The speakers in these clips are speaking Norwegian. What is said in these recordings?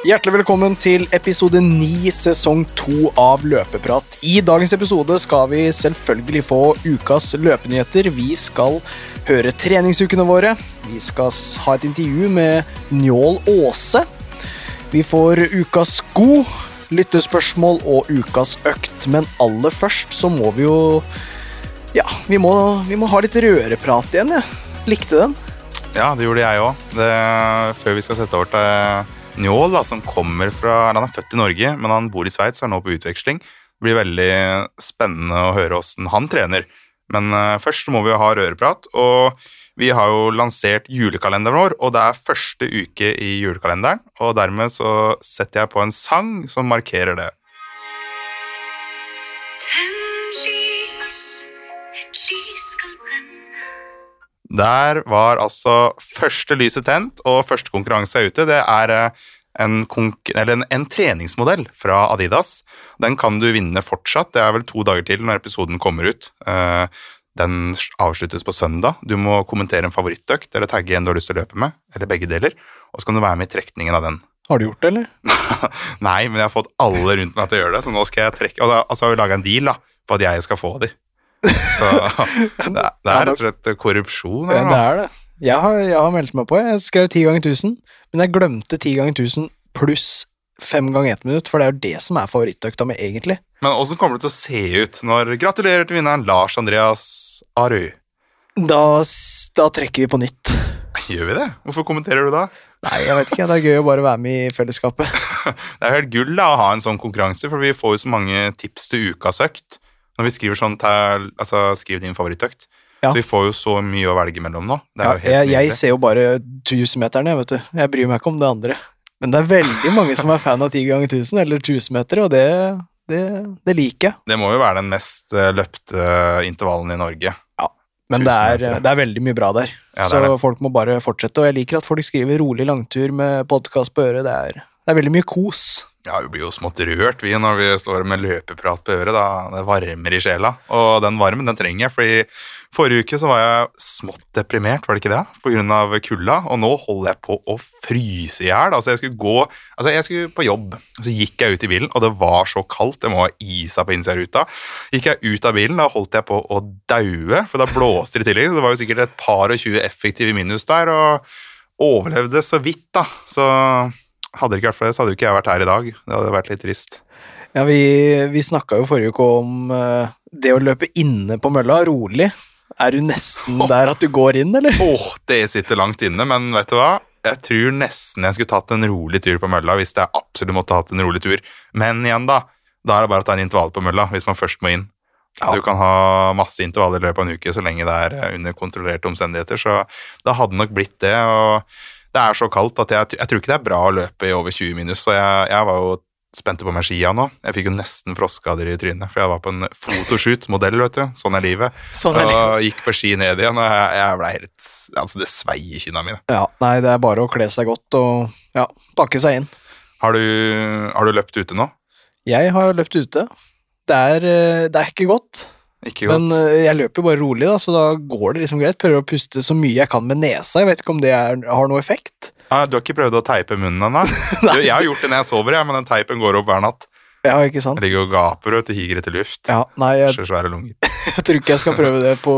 Hjertelig velkommen til episode 9, sesong 2 av Løpeprat. I dagens episode skal vi selvfølgelig få ukas løpenyheter. Vi skal høre treningsukene våre. Vi skal ha et intervju med Njål Aase. Vi får ukas sko, lyttespørsmål og ukas økt. Men aller først så må vi jo Ja, vi må, vi må ha litt røreprat igjen, jeg. Likte den. Ja, det gjorde jeg òg. Før vi skal sette over til Njål, da, som kommer fra Han er født i Norge, men han bor i Sveits og er nå på utveksling. Det blir veldig spennende å høre åssen han trener. Men eh, først må vi ha røreprat. Og vi har jo lansert julekalenderen vår, og det er første uke i julekalenderen. Og dermed så setter jeg på en sang som markerer det. Tenn Der var altså første lyset tent, og første konkurranse er ute. Det er eh, en, eller en, en treningsmodell fra Adidas. Den kan du vinne fortsatt. Det er vel to dager til når episoden kommer ut. Eh, Den avsluttes på søndag. Du må kommentere en favorittøkt eller tagge en du har lyst til å løpe med, eller begge deler, og så kan du være med i trekningen av den. Har du gjort det, eller? Nei, men jeg har fått alle rundt meg til å gjøre det, så nå skal jeg trekke Og da altså, har vi laga en deal da, på at jeg skal få de. Så det, er- det er rett og slett korrupsjon. her, det er det. Jeg har, jeg har meldt meg på. Jeg skrev ti ganger 1000, men jeg glemte ti ganger 1000 pluss fem ganger ett minutt, for det er jo det som er favorittøkta mi, egentlig. Men åssen kommer det til å se ut når Gratulerer til vinneren Lars Andreas Aru. Da, da trekker vi på nytt. Gjør vi det? Hvorfor kommenterer du da? Nei, jeg vet ikke. Det er gøy å bare være med i fellesskapet. Det er helt gull da å ha en sånn konkurranse, for vi får jo så mange tips til ukas økt. Når vi skriver sånn til, altså skriv din favorittøkt. Ja. Så vi får jo så mye å velge mellom nå. Det Ja, jeg, jeg ser jo bare 1000-meteren, vet du. Jeg bryr meg ikke om det andre. Men det er veldig mange som er fan av 10 ganger 1000 eller 1000 meter, og det, det, det liker jeg. Det må jo være den mest eh, løpte intervallen i Norge. Ja, Men det er, det er veldig mye bra der. Ja, så folk må bare fortsette. Og jeg liker at folk skriver rolig langtur med podkast på øret. Det er, det er veldig mye kos. Ja, vi blir jo smått rørt vi når vi står med løpeprat på øret. da. Det varmer i sjela. Og den varmen den trenger jeg, fordi forrige uke så var jeg smått deprimert, var det ikke det? Av kulda. Og nå holder jeg på å fryse i hjel. Altså, jeg skulle gå Altså, jeg skulle på jobb, så gikk jeg ut i bilen, og det var så kaldt. Det må ha isa på innsida av ruta. Gikk jeg ut av bilen, da holdt jeg på å daue, for da blåste det i tillegg. Så det var jo sikkert et par og tjue effektive minus der, og overlevde så vidt, da. Så hadde det ikke vært for det, så hadde jo ikke jeg vært her i dag. Det hadde vært litt trist. Ja, vi, vi snakka jo forrige uke om uh, det å løpe inne på mølla, rolig. Er du nesten der at du går inn, eller? Åh, det sitter langt inne, men vet du hva? Jeg tror nesten jeg skulle tatt en rolig tur på mølla hvis jeg absolutt måtte hatt en rolig tur. Men igjen, da. Da er det bare å ta en intervall på mølla hvis man først må inn. Ja. Du kan ha masse intervaller i løpet av en uke så lenge det er eh, under kontrollerte omstendigheter, så det hadde nok blitt det. og det er så kaldt at jeg, jeg tror ikke det er bra å løpe i over 20 minus, så jeg, jeg var jo spente på meg skia nå. Jeg fikk jo nesten frostskader i trynet, for jeg var på en fotoshoot-modell, vet du. Sånn er livet. Sånn er livet. Og gikk på ski ned igjen, og jeg, jeg ble helt Altså, det svei i kinna mine. Ja, nei, det er bare å kle seg godt og ja, pakke seg inn. Har du, har du løpt ute nå? Jeg har løpt ute. Det er, eh, det er Ikke godt. Men eh, jeg løper jo bare rolig, da, så da går det liksom greit. Prøver å puste så mye jeg kan med nesa. Jeg vet ikke om det er, har noe effekt. Ah, du har ikke prøvd å teipe munnen ennå? Jeg har gjort det når jeg sover, jeg, men den teipen går opp hver natt. Ja, ikke sant? Jeg ligger og gaper og higer etter luft. Ja, nei, jeg, Så svære lunger. jeg tror ikke jeg skal prøve det på,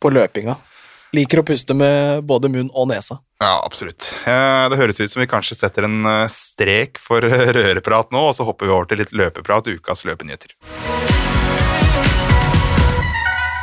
på løpinga. Liker å puste med både munn og nesa. Ja, absolutt. Eh, Det høres ut som vi kanskje setter en eh, strek for røreprat nå, og så hopper vi over til litt løpeprat, ukas løpenyheter.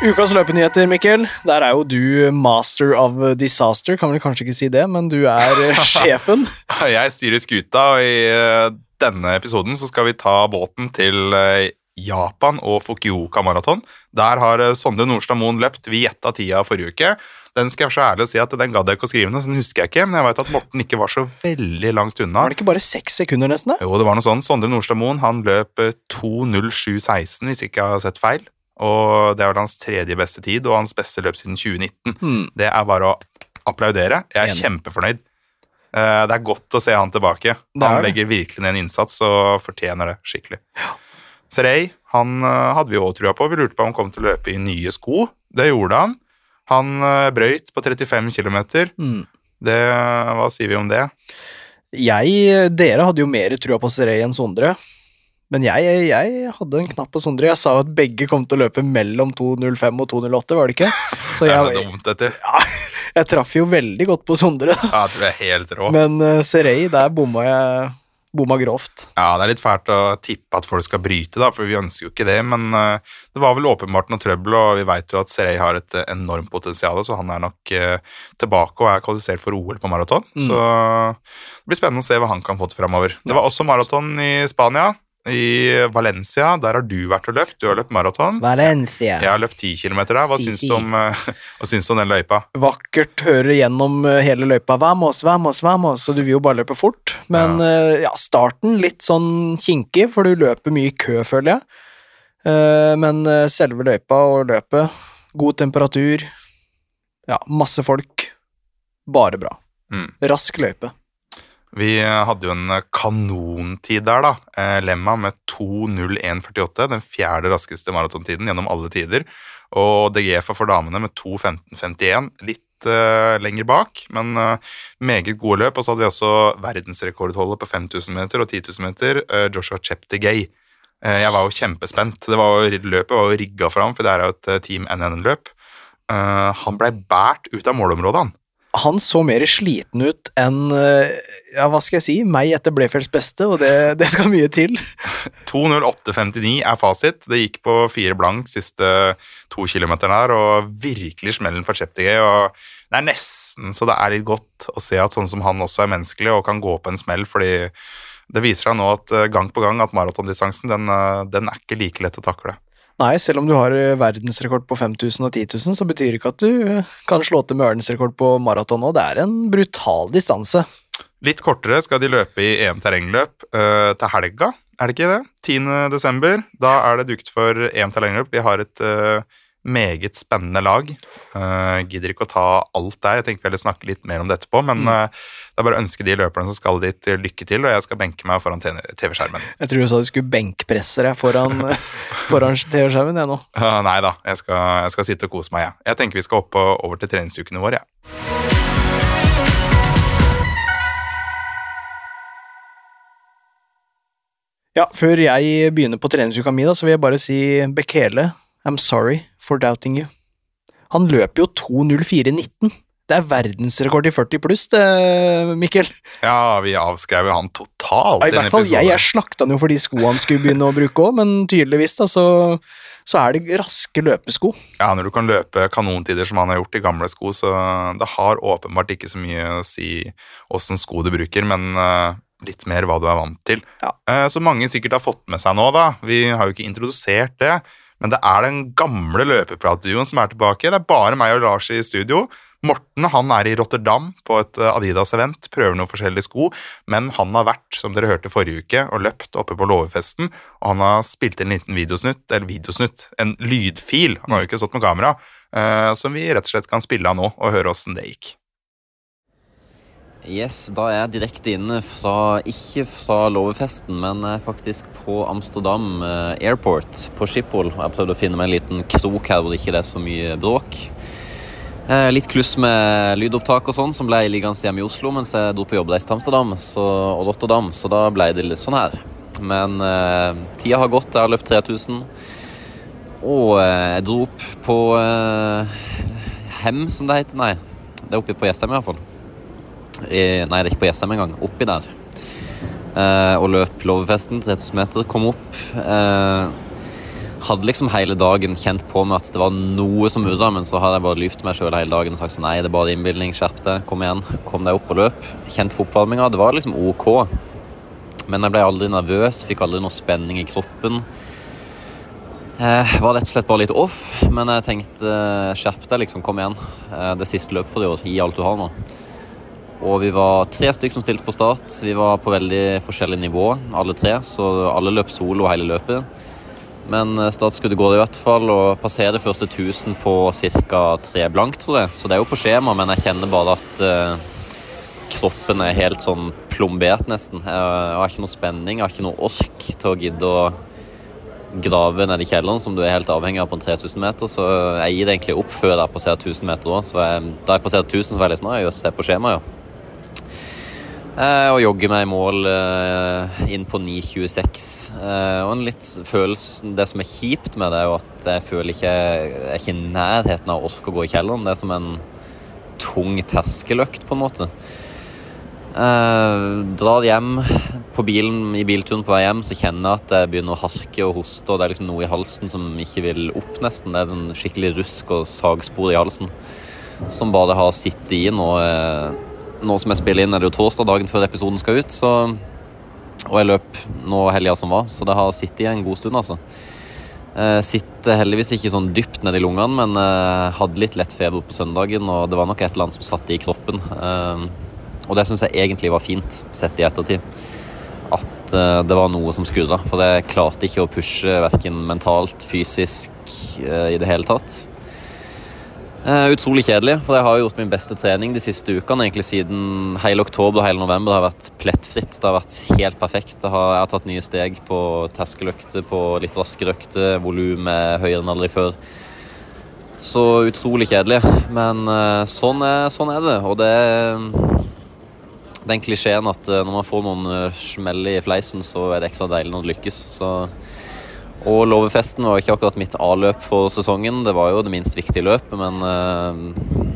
Ukas løpenyheter, Mikkel. Der er jo du master of disaster, kan vel kanskje ikke si det, men du er eh, sjefen. Jeg styrer skuta, og i eh, denne episoden så skal vi ta båten til eh, Japan og Fukuoka maraton. Der har Sondre Nordstad Moen løpt. Vi gjetta tida forrige uke. Den skal jeg så ærlig si at den gadd jeg ikke å skrive ned, så den husker jeg ikke. Men jeg vet at Morten ikke var så veldig langt unna. Var det ikke bare seks sekunder, nesten? da? Jo, det var noe sånn. Sondre Nordstad Moen han løp eh, 2.07,16, hvis ikke jeg har sett feil. Og det er vel hans tredje beste tid, og hans beste løp siden 2019. Mm. Det er bare å applaudere. Jeg er Enig. kjempefornøyd. Eh, Det er godt å se han tilbake. Han legger virkelig ned en innsats og fortjener det skikkelig. Serey han eh, hadde vi òg trua på. Vi lurte på om han kom til å løpe i nye sko. Det gjorde han. Han eh, brøyt på 35 km. Hmm. Det, hva sier vi om det? Jeg, dere hadde jo mer trua på Serey enn Sondre. Men jeg, jeg hadde en knapp på Sondre. Jeg sa jo at begge kom til å løpe mellom 2.05 og 2.08, var det ikke? Så Det er jeg, dumt, dette. ja, jeg traff jo veldig godt på Sondre. Ja, du er helt rå. Men uh, Serey, der bomma jeg bomma grovt. Ja, det er litt fælt å tippe at folk skal bryte, da, for vi ønsker jo ikke det. Men uh, det var vel åpenbart noe trøbbel, og vi veit jo at Serey har et eh, enormt potensial, så han er nok uh, tilbake og er kvalifisert for OL på maraton. Mm. Så det blir spennende å se hva han kan få til framover. Det var også maraton i Spania. I Valencia, der har du vært og løpt. Du har løpt maraton. Valencia. Jeg har løpt 10 km der. Hva Si, syns du om, eh, hva syns du om den løypa? Vakkert høre gjennom eh, hele løypa. Vamos, vamos, vamos. Så du vil jo bare løpe fort. Men eh, ja, starten litt sånn kinkig, for du løper mye i kø, føler jeg. Men selve løypa og løpet, god temperatur, ja, masse folk. Bare bra. Mm. Rask løype. Vi eh, hadde jo en eh, kanontid der, da. Eh, Lemma med 2.01,48. Den fjerde raskeste maratontiden gjennom alle tider. Og DGF for damene med 2.15,51. Litt uh, lenger bak, men uh, meget gode løp. Og så hadde vi også verdensrekordholdet på 5000 meter og 10 000 meter. uh, Joshua Cheptegei. Eh, jeg var jo kjempespent. Det var jo, løpet var jo rigga for ham, for det er jo et Team NN-løp. Han blei båret ut av målområdet, han. Han så mer sliten ut enn eh, ja, hva skal jeg si, meg etter Blefelds beste, og det, det skal mye til. 2.08,59 er fasit. Det gikk på fire blankt siste to kilometerne her, og virkelig smellen for Cheptegay. Det er nesten så det er litt godt å se at sånn som han også er menneskelig og kan gå på en smell, fordi det viser seg nå at eh, gang på gang at maratondistansen, den, eh, den er ikke like lett å takle. Nei, selv om du har eh, verdensrekord på 5000 og 10 000, så betyr det ikke at du eh, kan slå til med verdensrekord på maraton nå. Det er en brutal distanse. Litt kortere skal de løpe i EM terrengløp uh, til helga, er det ikke det? 10. desember. Da er det dukt for EM terrengløp. Vi har et eh, meget spennende lag. Uh, gidder ikke å ta alt der, jeg tenker heller snakke litt mer om det etterpå, men uh, det er bare å ønske de løperne som skal dit, lykke til, og jeg skal benke meg foran TV-skjermen. Jeg tror du sa du skulle benkpresse deg foran, foran TV-skjermen, jeg nå. Uh, nei da, jeg skal, jeg skal sitte og kose meg, jeg. Jeg tenker vi skal opp og over til treningsukene våre, jeg. Ja, før jeg begynner på treningsuka mi, da, så vil jeg bare si Bekele, I'm sorry for doubting you. Han løper jo 2.04,19. Det er verdensrekord i 40 pluss, det, Mikkel. Ja, vi avskrev jo han totalt Ja, I hvert fall jeg, jeg slakta han jo for de skoene han skulle begynne å bruke òg, men tydeligvis da, så, så er det raske løpesko. Ja, når du kan løpe kanontider som han har gjort i gamle sko, så det har åpenbart ikke så mye å si åssen sko du bruker, men eh, litt mer hva du er vant til. Ja. Så mange sikkert har fått med seg nå, da. Vi har jo ikke introdusert det, men det er den gamle løpepratduoen som er tilbake. Det er bare meg og Lars i studio. Morten han er i Rotterdam på et eh, Adidas-event, prøver noen forskjellige sko, men han har vært, som dere hørte forrige uke, og løpt oppe på låvefesten, og han har spilt en liten videosnutt, eller videosnutt, en lydfil, han har jo ikke stått med kamera, eh, som vi rett og slett kan spille av nå, og høre åssen det gikk. Yes, da er jeg direkte inne fra, ikke fra låvefesten, men eh, faktisk på Amsterdam eh, Airport på Schiphol. Jeg prøvde å finne meg en liten krok her hvor det ikke er så mye bråk. Eh, litt kluss med lydopptak og sånn, som ble liggende hjemme i Oslo mens jeg dro på jobbreise til Amsterdam så, og Rotterdam, så da ble det litt sånn her. Men eh, tida har gått, jeg har løpt 3000. Og eh, jeg dro opp på eh, Hem, som det heter. Nei, det er oppe på Jessheim i hvert fall. I, nei, det er ikke på Jessheim engang. Oppi der. Eh, og løp Låvefesten, 3000 meter. Kom opp. Eh, hadde liksom hele dagen kjent på meg at det var noe som murra, men så hadde jeg bare lyvt meg sjøl hele dagen og sagt sånn nei, det er bare innbilning, skjerp deg, kom igjen, kom deg opp og løp. Kjent på oppvarminga, det var liksom ok. Men jeg ble aldri nervøs, fikk aldri noe spenning i kroppen. Eh, var rett og slett bare litt off, men jeg tenkte eh, skjerp deg, liksom, kom igjen. Eh, det siste løpet for i år, gi alt du har nå. Og vi var tre stykker som stilte på start. Vi var på veldig forskjellig nivå, alle tre, så alle løp solo hele løpet. Men eh, startskuddet går i hvert fall, og passerer det første 1000 på ca. tre blankt, tror jeg. Så det er jo på skjema, men jeg kjenner bare at eh, kroppen er helt sånn plombert, nesten. Jeg, har ikke noe spenning, jeg har ikke noe ork til å gidde å grave ned i kjelleren, som du er helt avhengig av på en 3000 meter. Så jeg gir det egentlig opp før jeg har passert 1000 meter òg. Da jeg passerte 1000, så var jeg litt sånn Jøss, se på skjemaet, ja. Eh, og jogge meg i mål eh, inn på 9.26. Eh, og en litt følelse Det som er kjipt med det, er jo at jeg føler ikke Jeg er ikke i nærheten av å orke å gå i kjelleren. Det er som en tung terskeløkt, på en måte. Drar hjem på bilen i bilturen på vei hjem, så kjenner jeg at jeg begynner å harke og hoste, og det er liksom noe i halsen som ikke vil opp, nesten. Det er sånn skikkelig rusk og sagspor i halsen som bare har sittet i nå. Nå som jeg spiller inn, er det jo torsdag dagen før episoden skal ut, så Og jeg løp nå helga som var, så det har sittet i en god stund, altså. Jeg sitter heldigvis ikke sånn dypt nedi lungene, men jeg hadde litt lett feber på søndagen, og det var nok et eller annet som satt i kroppen. Eh, og det syns jeg egentlig var fint, sett i ettertid. At eh, det var noe som skurra. For jeg klarte ikke å pushe verken mentalt, fysisk, eh, i det hele tatt. Eh, utrolig kjedelig, for jeg har gjort min beste trening de siste ukene. egentlig Siden hele oktober og hele november. Det har vært plettfritt. Det har vært helt perfekt. Har, jeg har tatt nye steg på terskeløkter, på litt raskere økter. Volum er høyere enn aldri før. Så utrolig kjedelig. Men uh, sånn er, sånn er det. Og det er den klisjeen at eh, når man får noen eh, smell i fleisen, så er det ekstra deilig når det lykkes. Så og Låvefesten var ikke akkurat mitt A-løp for sesongen. Det var jo det minst viktige løpet, men eh,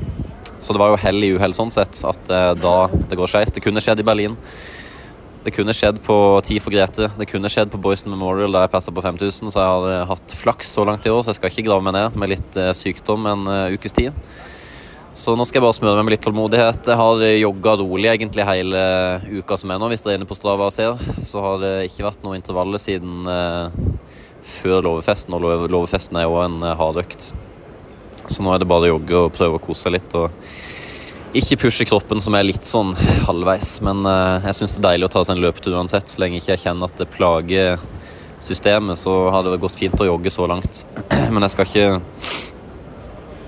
Så det var jo hell i uhell sånn sett at eh, da det går skeis. Det kunne skjedd i Berlin. Det kunne skjedd på Ti for Grete. Det kunne skjedd på Boyston Memorial da jeg passa på 5000, så jeg har eh, hatt flaks så langt i år, så jeg skal ikke grave meg ned med litt sykdom en ukes tid. Så nå skal jeg bare smøre meg med litt tålmodighet. Jeg har jogga rolig egentlig hele uka som er nå, hvis dere er inne på Strava og ser. Så har det ikke vært noe intervaller siden eh, før låvefesten, og låve- låvefesten er jo en hard økt. Så nå er det bare å jogge og prøve å kose seg litt. og ikke pushe kroppen som er litt sånn halvveis, men eh, jeg syns det er deilig å ta seg en løpetur uansett. Så lenge ikke jeg kjenner at det plager systemet, så har det gått fint å jogge så langt. Men jeg skal ikke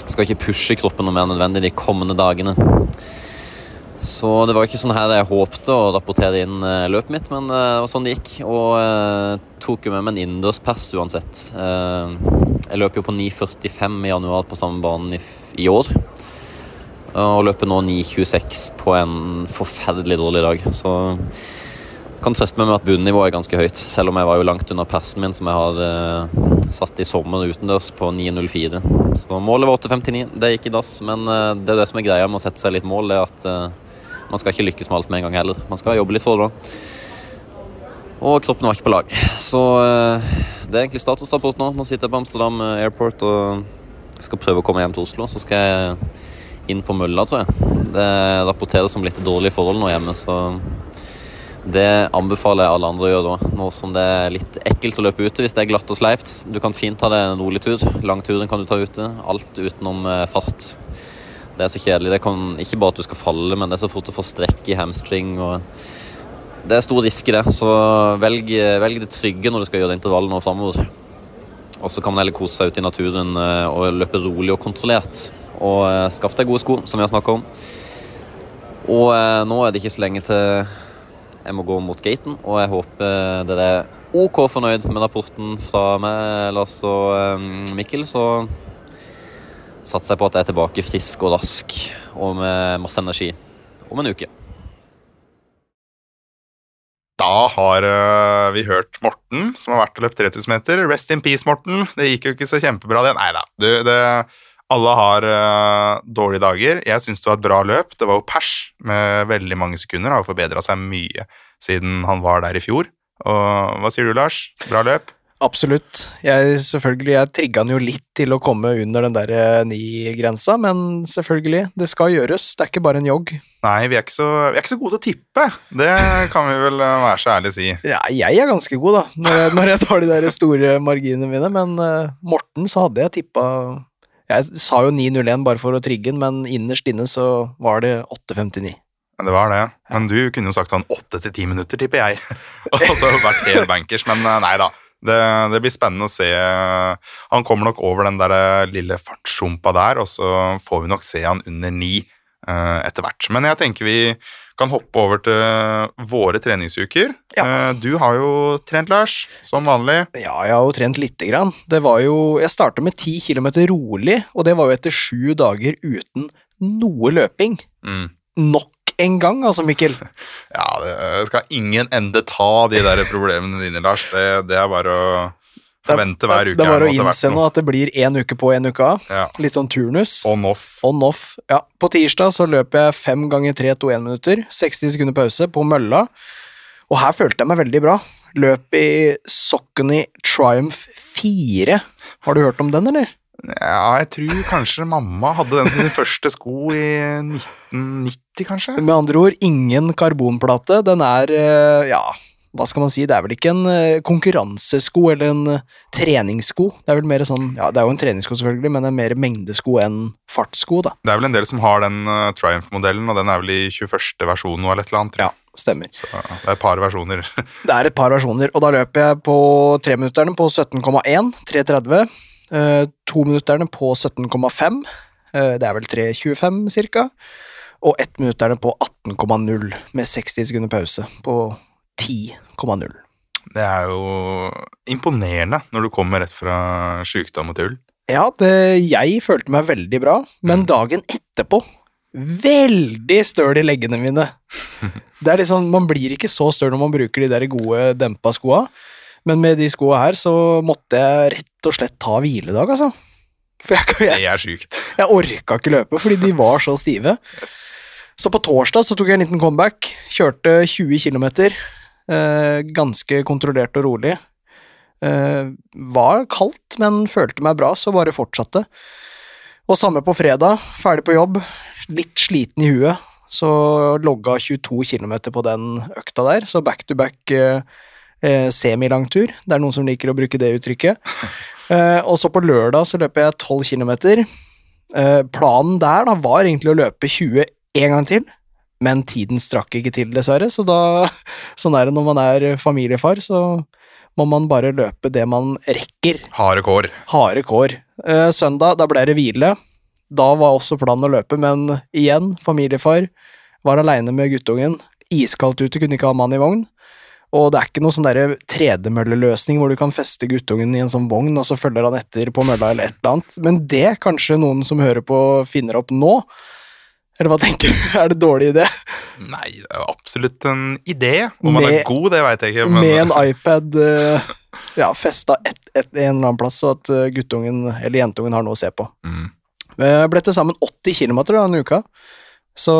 skal ikke pushe kroppen noe mer nødvendig de kommende dagene. Så det var ikke sånn her jeg håpte å rapportere inn eh, løpet mitt, men eh, det var sånn det gikk. Og eh, tok jo med meg en innendørspass uansett. Eh, jeg løp jo på 9,45 i januar på samme banen i, i år. Og løper nå 9,26 på en forferdelig dårlig dag. Så jeg kan trøste meg med at bunnivået er ganske høyt, selv om jeg var jo langt under persen min, som jeg har eh, satt i sommer utendørs på 9,04. Så målet var 8,59. Det gikk i dass, men eh, det er det som er greia med å sette seg litt mål, det er at eh, man skal ikke lykkes med alt med en gang heller. Man skal jobbe litt for det da. Og kroppen var ikke på lag. Så eh, det er egentlig statusrapport nå. Nå sitter jeg på Amsterdam eh, Airport og skal prøve å komme hjem til Oslo. Så skal jeg inn på mølla, tror jeg. Det rapporteres om litt dårlige forhold nå hjemme, så det anbefaler jeg alle andre å gjøre da. Nå som det er litt ekkelt å løpe ute hvis det er glatt og sleipt. Du kan fint ta deg en rolig tur. Langturen kan du ta ute. Alt utenom eh, fart. Det er så kjedelig. Det kan ikke bare at du skal falle, men det er så fort å få strekk i hamstring. og Det er stor risk i det, så velg, velg det trygge når du skal gjøre intervallet nå framover. Og så kan man heller kose seg ute i naturen eh, og løpe rolig og kontrollert. Og eh, skaff deg gode sko, som vi har snakka om. Og eh, nå er det ikke så lenge til jeg må gå mot gaten, og jeg håper dere er OK fornøyd med rapporten fra meg, Lars og Mikkel. Så satser på at jeg er tilbake frisk og rask og med masse energi om en uke. Da har uh, vi hørt Morten, som har vært og løpt 3000 meter. Rest in peace, Morten. Det gikk jo ikke så kjempebra, det. Nei da. Det, alle har uh, dårlige dager. Jeg syns det var et bra løp. Det var jo pers med veldig mange sekunder. Har jo forbedra seg mye siden han var der i fjor. Og hva sier du, Lars? Bra løp? Absolutt. Jeg, selvfølgelig, jeg trigga han jo litt til å komme under den der eh, ni-grensa, men selvfølgelig, det skal gjøres. Det er ikke bare en jogg. Nei, vi er ikke så, er ikke så gode til å tippe. Det kan vi vel øh, være så ærlig å si. Ja, jeg er ganske god, da, når jeg, når jeg tar de der store marginene mine, men uh, Morten så hadde jeg tippa Jeg sa jo 9.01 bare for å trigge den, men innerst inne så var det 8.59. Men det var det. Men du kunne jo sagt sånn åtte til ti minutter, tipper jeg. Og så vært helt bankers, men nei da. Det, det blir spennende å se. Han kommer nok over den der øh, lille fartshumpa der, og så får vi nok se han under ni uh, etter hvert. Men jeg tenker vi kan hoppe over til våre treningsuker. Ja. Eh, du har jo trent, Lars, som vanlig. Ja, jeg har jo trent lite grann. Det var jo Jeg starta med ti km rolig, og det var jo etter sju dager uten noe løping. Mm. Nok en gang, altså, Mikkel. Ja, det skal ingen ende ta de der problemene dine, Lars. Det, det er bare å forvente hver uke. Det er bare å innse nå at det blir én uke på, én uke av. Ja. Litt sånn turnus. On off. On-off. Ja, på tirsdag så løp jeg fem ganger tre to én minutter. 60 sekunder pause på mølla. Og her følte jeg meg veldig bra. Løp i Soccony Triumph 4. Har du hørt om den, eller? Ja, jeg tror kanskje mamma hadde den som sin første sko i 1990, kanskje? Med andre ord, ingen karbonplate. Den er, eh, ja, hva skal man si, det er vel ikke en eh, konkurransesko eller en eh, treningssko. Det er vel mer sånn, ja, det er jo en treningssko selvfølgelig, men en mer mengdesko enn fartssko, da. Det er vel en del som har den uh, Triumph-modellen, og den er vel i 21. versjon nå, eller et eller annet. Ja, stemmer. Så det er et par versjoner. Det er et par versjoner, og da løper jeg på treminutterne på 17,1, 3,30. Uh, Tominutterne på 17,5, eh, det er vel 3,25 cirka. Og ettminutterne på 18,0 med 60 sekunder pause på 10,0. Det er jo imponerende når du kommer rett fra sjukdom og tull. Ja, det, jeg følte meg veldig bra, men dagen etterpå Veldig støl i leggene mine. Det er liksom, Man blir ikke så støl når man bruker de der gode dempa skoa, men med de skoa her så måtte jeg rett og slett ta hviledag, altså. For jeg, jeg, Det er sjukt. jeg orka ikke løpe fordi de var så stive. Yes. Så på torsdag så tok jeg en liten comeback. Kjørte 20 km. Eh, ganske kontrollert og rolig. Eh, var kaldt, men følte meg bra, så bare fortsatte. Og samme på fredag. Ferdig på jobb. Litt sliten i huet. Så logga 22 km på den økta der. Så back to back eh, eh, semilangtur. Det er noen som liker å bruke det uttrykket. Eh, og så på lørdag så løper jeg 12 km. Eh, planen der da var egentlig å løpe 20 en gang til, men tiden strakk ikke til, dessverre. Så da, sånn er det når man er familiefar, så må man bare løpe det man rekker. Harde kår. Harde kår. Eh, søndag, da ble det hvile. Da var også planen å løpe, men igjen, familiefar. Var aleine med guttungen. Iskaldt ute, kunne ikke ha mann i vogn. Og det er ikke noe sånn derre tredemølleløsning hvor du kan feste guttungen i en sånn vogn, og så følger han etter på mølla eller et eller annet. Men det kanskje noen som hører på, finner opp nå. Eller hva tenker du? Er det dårlig idé? Nei, det er jo absolutt en idé. Om man Med- er god, det veit jeg ikke. Men Med en iPad eh, ja, festa et, et, en eller annen plass, så at eh, guttungen eller jentungen har noe å se på. Mm. Vi ble til sammen 80 km denne uka, så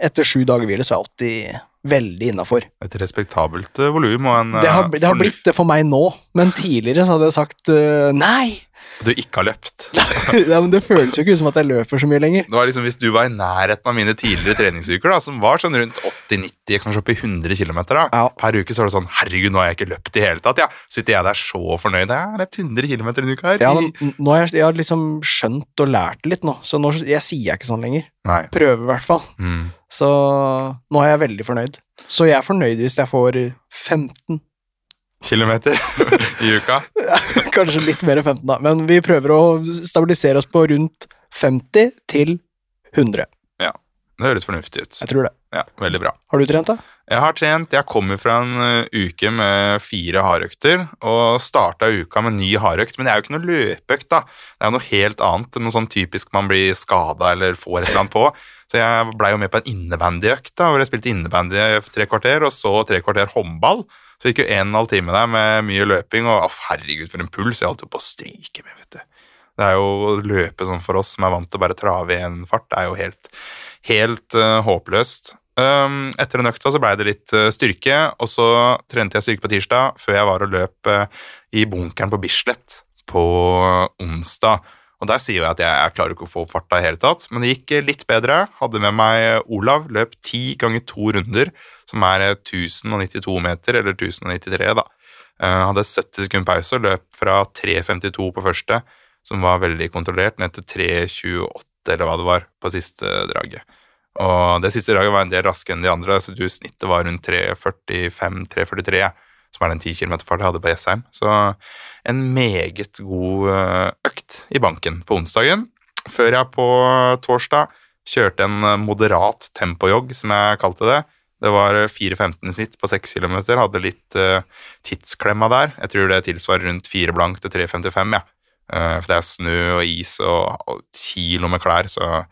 etter sju dager hvile så er 80 veldig innafor. Et respektabelt uh, volum og en Det, har- eh, det har blitt det for meg nå, men tidligere så hadde jeg sagt eh, nei! Du ikke har løpt. ja, men det føles jo ikke ut som at jeg løper så mye lenger. Det var liksom Hvis du var i nærheten av mine tidligere treningsuker, da, som var sånn rundt 80-90, kanskje opp i 100 km da, Ja. per uke, så var det sånn Herregud, nå har jeg ikke løpt i hele tatt. Ja. Sitter jeg der så fornøyd? Jeg har løpt 100 km en uke her. Ja, men nå har jeg, jeg har liksom skjønt og lært litt nå, så nå jeg sier jeg ikke sånn lenger. Nei. Prøver i hvert fall. Mm. Så nå er jeg veldig fornøyd. Så jeg er fornøyd hvis jeg får 15 Kilometer i uka. Kanskje litt mer enn 15, da. Men vi prøver å stabilisere oss på rundt 50 til 100. Ja. Det høres fornuftig ut. Jeg tror det. Ja, Veldig bra. Har du trent, da? Jeg har trent. Jeg kommer fra en uh, uke med fire hardøkter og starta uka med ny hardøkt. Men det er jo ikke noe løpeøkt, da. Det er jo noe helt annet. enn Noe sånn typisk man blir skada eller får et eller annet på. Så jeg blei jo med på en innebandyøkt da, hvor jeg spilte innebandy tre kvarter, og så tre kvarter håndball. Så gikk jo en og en halv time der med mye løping, og oh, herregud, for en puls. Jeg holdt jo på å stryke med, vet du. Det er jo å løpe sånn for oss som er vant til å bare trave i en fart, det er jo helt, helt uh, håpløst. Um, etter en økta så blei det litt uh, styrke, og så trente jeg styrke på tirsdag før jeg var og løp uh, i bunkeren på Bislett på onsdag. Og der sier jeg at jeg, jeg klarer ikke å få opp farta i hele tatt, men det gikk eh, litt bedre. Hadde med meg Olav, løp ti ganger to runder, som er eh, 1092 meter, eller 1093, da. Jeg hadde 70 sekunder pause og løp fra 3.52 på første, som var veldig kontrollert, ned til 3.28, eller hva det var, på siste draget. Og det siste draget var en del raskere enn de andre, så du snittet var rundt 3.45-3.43, som er den 10 km farten jeg hadde på Jessheim. Så en meget god eh, økt i banken på onsdagen, før jeg på torsdag kjørte en eh, moderat tempojogg, som jeg kalte det. Det var 4.15 i snitt på 6 km, hadde litt uh, tidsklemma der. Jeg tror det tilsvarer rundt 4 blank til 3.55, ja. Uh, for det er snø og is og, og kilo med klær, så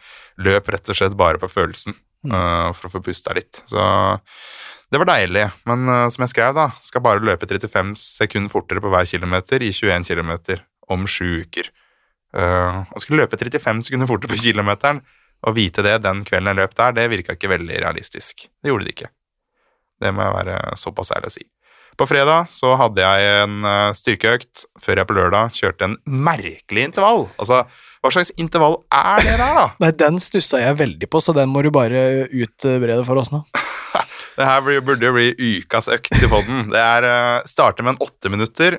løp rett og slett bare på følelsen. uh, for å få pusta litt. Så det var deilig. Men eh, som jeg skrev, da, skal bare løpe 35 sekunder fortere på hver kilometer i 21 km om sju uker. Uh, å skulle løpe 35 sekunder fortere på kilometeren og vite det den kvelden jeg løp der, det virka ikke veldig realistisk. Det gjorde det ikke. Det må jeg være såpass ærlig å si. På fredag så hadde jeg en eh, styrkeøkt før jeg på lørdag kjørte en merkelig intervall. Altså, hva slags intervall er det der, da? Nei, den stussa jeg veldig på, så den må du bare utbrede for oss nå. Det her burde jo bli ukas økt i podden. Det er starter starte med en åtte minutter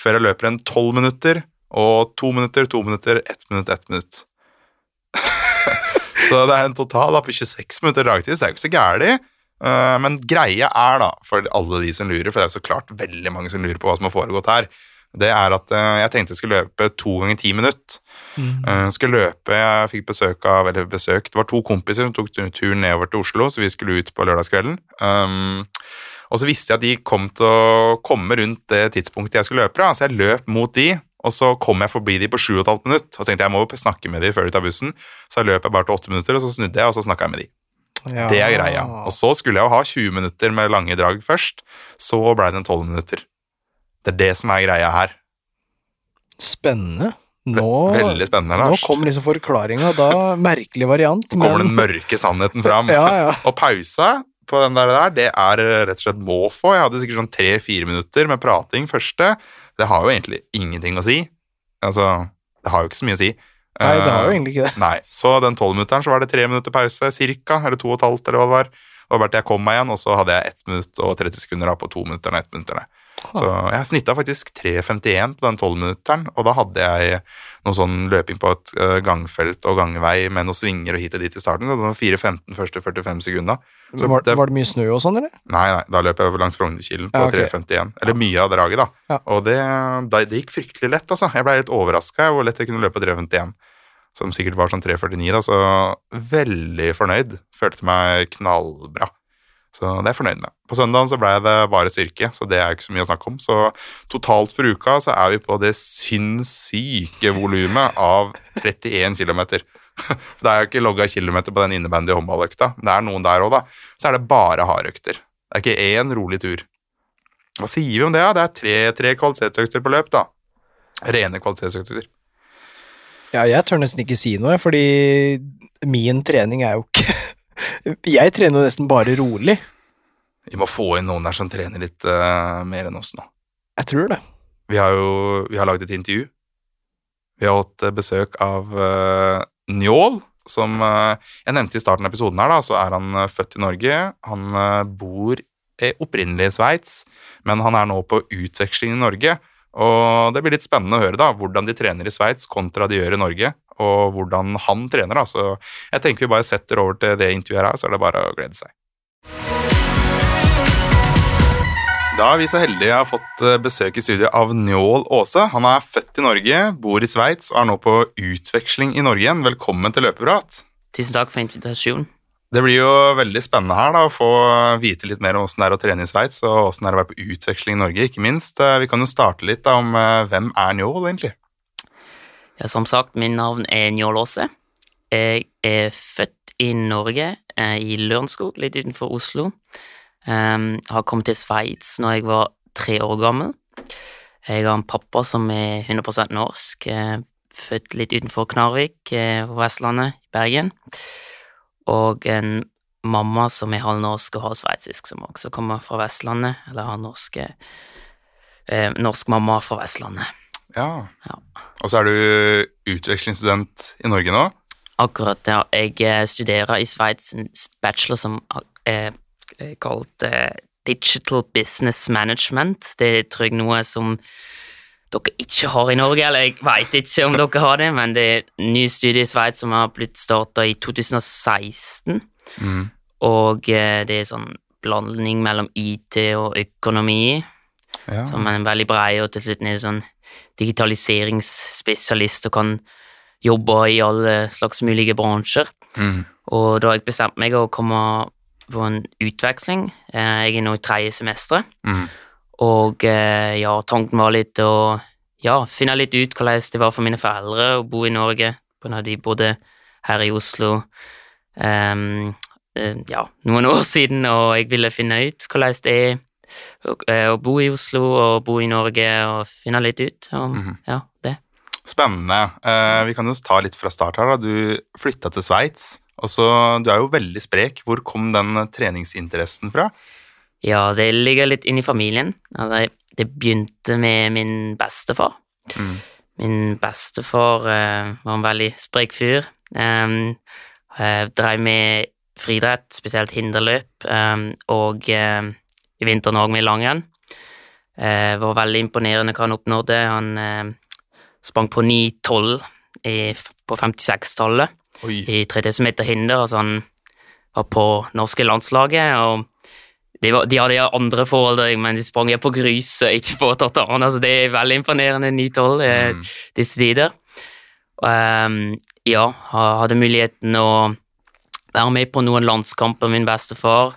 før jeg løper en tolv minutter, og to minutter, to minutter, ett minutt, ett minutt. så det er en total da, på 26 minutter dagtid, så det er jo ikke så gærent. Uh, men greia er, da, for alle de som lurer, for det er så klart veldig mange som lurer på hva som har foregått her, det er at uh, jeg tenkte jeg skulle løpe to ganger ti minutter. Mm. skulle løpe, Jeg fikk besøk av eller besøk, Det var to kompiser som tok turen nedover til Oslo, så vi skulle ut på lørdagskvelden. Um, og så visste jeg at de kom til å komme rundt det tidspunktet jeg skulle løpe, da, så jeg løp mot de. Og så kom jeg forbi de på 7 15 minutter, og tenkte jeg må jo snakke med de før de tar bussen. Så jeg løp jeg bare til 8 minutter, og så snudde jeg, og så snakka jeg med de. Ja. Det er greia. Og så skulle jeg jo ha 20 minutter med lange drag først, så ble det en 12 minutter. Det er det som er greia her. Spennende. Nå, Veldig spennende, Lars. nå kom liksom forklaringa, da merkelig variant, Nå kommer den mørke sannheten fram. Ja, ja. Og pausa på den der, der, det er rett og slett må få. Jeg hadde sikkert sånn tre-fire minutter med prating første. Det har jo egentlig ingenting å si. Altså, det har jo ikke så mye å si. Nei, det har jo Eh, egentlig ikke det. Nei, så den tolvminutteren så var det tre minutter pause, cirka, eller to og et halvt, eller hva det var. Og bare til jeg kom meg igjen, og så hadde jeg ett minutt og 30 sekunder da på to minutter og ett minutter. Så jeg snitta faktisk 3.51 på den tolvminutteren, og da hadde jeg noe sånn løping på et eh, gangfelt og gangvei med noen svinger og hit og dit i starten. Det var 4.15 første 45 sekunder. Så Var, det, var det mye snø og sånn, eller? nei, nei, da løp jeg langs Frognerkilen på Ja, okay. 3.51. Eller mye av draget, da. Ja. Og det, det gikk fryktelig lett, altså. Jeg ble litt overraska hvor lett jeg kunne løpe på 3.51. Som sikkert var sånn 3.49, da, så veldig fornøyd. Følte meg knallbra. Så det er jeg fornøyd med. På søndagen så ble det bare styrke, så det er jo ikke så mye å snakke om. Så totalt for uka så er vi på det sinnssyke volumet av 31 km. Det er jo ikke logga kilometer på den innebandy håndballøkta. Det er noen der òg, da. Så er det bare hardøkter. Det er ikke én rolig tur. Hva sier vi om det? da? Det er tre, tre kvalitetsøkter på løp, da. Rene kvalitetsøkter. Ja, jeg tør nesten ikke si noe, fordi min trening er jo ikke Jeg trener jo nesten bare rolig. Vi må få inn noen der som trener litt uh, mer enn oss nå. Jeg tror det. Vi har jo vi har laget et intervju. Vi har hatt eh, besøk av uh, Njål, som uh, jeg nevnte i starten av episoden her, da, så er han født i Norge. Han bor opprinnelig i Sveits, men han er nå på utveksling i Norge. Og det blir litt spennende å høre da, hvordan de trener i Sveits kontra de gjør i Norge, og hvordan han trener. da, Så jeg tenker vi bare setter over til det intervjuet her, så er det bare å glede seg. Da er vi så heldige å ha fått eh, besøk i studio av Njål Aase. Han er født i Norge, bor i Sveits og er nå på utveksling i Norge igjen. Velkommen til Løpeprat. Tusen takk for invitasjonen. Det blir jo veldig spennende her da, å få vite litt mer om hvordan det er å trene i Sveits, og hvordan det er å være på utveksling i Norge, ikke minst. Eh, Vi kan jo starte litt da, om eh, hvem er Njål, egentlig? Ja, som sagt, min navn er Njål Aase. Jeg er født i Norge, eh, i Lørenskog, litt utenfor Oslo. Um, har kommet til Sveits når jeg var tre år gammel. Jeg har en pappa som er 100% norsk, eh, født litt utenfor Knarvik eh, på Vestlandet, i Bergen. Og en mamma som er halvnorsk og halvsveitsisk, som også kommer fra Vestlandet, eller har norske, eh, norsk mamma fra Vestlandet. Ja. Ja. Og så er du utvekslingsstudent i Norge nå. Akkurat, ja. Jeg eh, studerer i Sveits en bachelor som er er kalt eh, Digital Business Management. Det tror jeg noe som dere ikke har i Norge, eller jeg veit ikke om dere har det, men det er en ny studie i Sveits som har blitt starta i 2016, Mm. og eh, det er sånn blanding mellom IT og økonomi, Ja. som er en veldig brei, og til slutt er det sånn digitaliseringsspesialist og kan jobbe i alle slags mulige bransjer. Mm. Og da har jeg bestemt meg å komme på en utveksling. Eh, Jeg er nå i tredje semester, Mm. og eh, ja, tanken var litt å ja, finne litt ut hvordan det var for mine foreldre å bo i Norge, på de bodde her i Oslo. Eh, ja, noen år siden, og jeg ville finne ut hvordan det er å, eh, å bo i Oslo og bo i Norge og finne litt ut Og, mm -hmm. ja, det. Spennende. Eh, vi kan jo ta litt fra start her. da. Du flytta til Sveits, Du er jo veldig sprek. Hvor kom den treningsinteressen fra? Ja, det ligger litt inn i familien. Altså, det begynte med min bestefar. Mm. Min bestefar eh, var en veldig sprek fyr. Um, drev med friidrett, spesielt hinderløp, um, og em, i vinteren òg med langrenn. Eh, var veldig imponerende hva han oppnådde. Han eh, sprang på 9,12 i- på 56-tallet i 3000 meter hinder. Altså han var på norske landslaget, og de, var, de hadde andre forhold, men de sprang på grus, ikke på tartan. Altså det er veldig imponerende 9-12 eh, Mm. disse tider. Ehm, ja, hadde muligheten å være med på noen landskamper, min bestefar,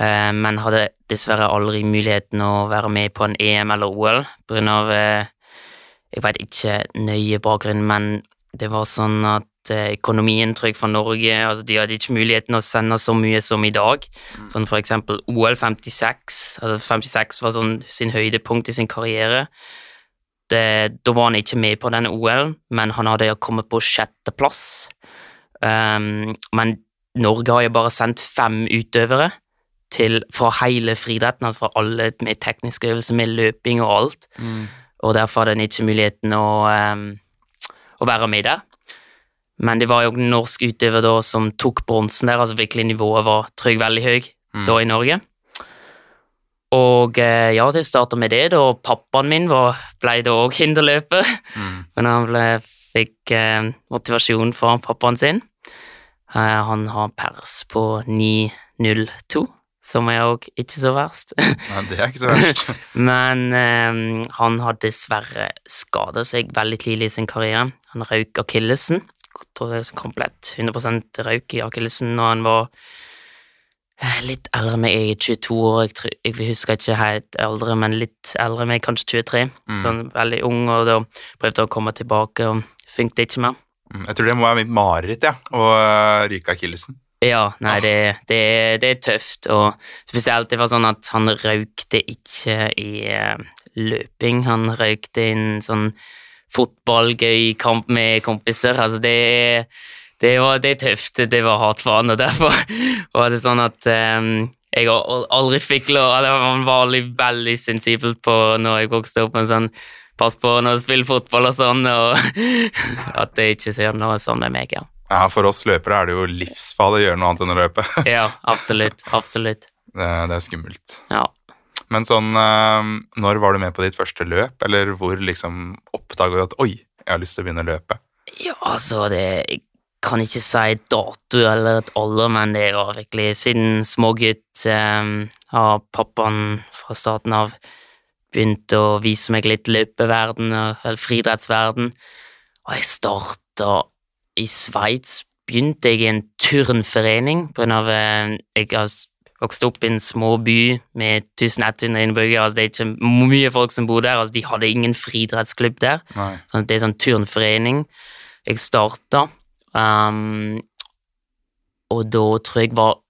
eh, men hadde dessverre aldri muligheten å være med på en EM eller OL på grunn av eh, Jeg vet ikke nøye bakgrunn, men det var sånn at eh, økonomien trygg for Norge altså De hadde ikke muligheten å sende så mye som i dag. Sånn for eksempel OL 56. Altså 56 var sånn sin høydepunkt i sin karriere. Det, da var han ikke med på denne OL, men han hadde kommet på sjetteplass. Um, men Norge har jo bare sendt fem utøvere til, fra hele friidretten, altså fra alle med tekniske øvelser, med løping og alt Mm. og derfor hadde en ikke muligheten å, um, å være med der. Men det var jo en norsk utøver da som tok bronsen der, altså virkelig nivået var trygg veldig høy Mm. da i Norge. Og eh, ja, det starta med det, da pappaen min var, ble da òg hinderløper. Mm. Men han ble, fikk eh, motivasjon fra pappaen sin. Eh, han har pers på 9.02, som er òg ikke så verst. Nei, det er ikke så verst. Men um, han har dessverre skada seg veldig tidlig i sin karriere. Han røyk akillesen. Komplett 100 røyk i akillesen når han var eh, litt eldre enn meg. Jeg er 22 år, jeg, tror, jeg husker ikke helt eldre, men litt eldre enn meg, kanskje 23. Mm. Sånn veldig ung, og da prøvde han å komme tilbake, og funket ikke mer. Mm, Jeg tror det må være mitt mareritt, ja, å uh, ryke akillesen. Ja, nei, det, det, det er tøft, og spesielt det var sånn at han røykte ikke i eh, løping, han røykte i en sånn fotballgøy kamp med kompiser, altså det, det, var, det er tøft, det var hardt for han, og derfor var det sånn at um, jeg aldri fikk lov, han var aldri veldig sensibel på når jeg vokste opp, en sånn pass på når du spiller fotball og sånn, og at det ikke skjer noe sånn med meg, ja. Ja, For oss løpere er det jo livsfarlig å gjøre noe annet enn å løpe. Ja, absolutt, absolutt. Det, det er skummelt. Ja. Men sånn, eh, når var du med på ditt første løp, eller hvor liksom oppdaga du at oi, jeg har lyst til å begynne å løpe? Ja, altså, det kan ikke si dato eller et alder, men det var virkelig siden smågutt um, har pappaen fra starten av begynt å vise meg litt løpeverden, eller friidrettsverden, og jeg starta i Sveits. Begynte jeg i en turnforening på grunn av eh, Jeg har vokst opp i en små by med 1100 innbyggere, altså det er ikke mye folk som bor der, altså de hadde ingen friidrettsklubb der. Nei. Sånn at det er sånn turnforening jeg starta. Um, og da tror jeg var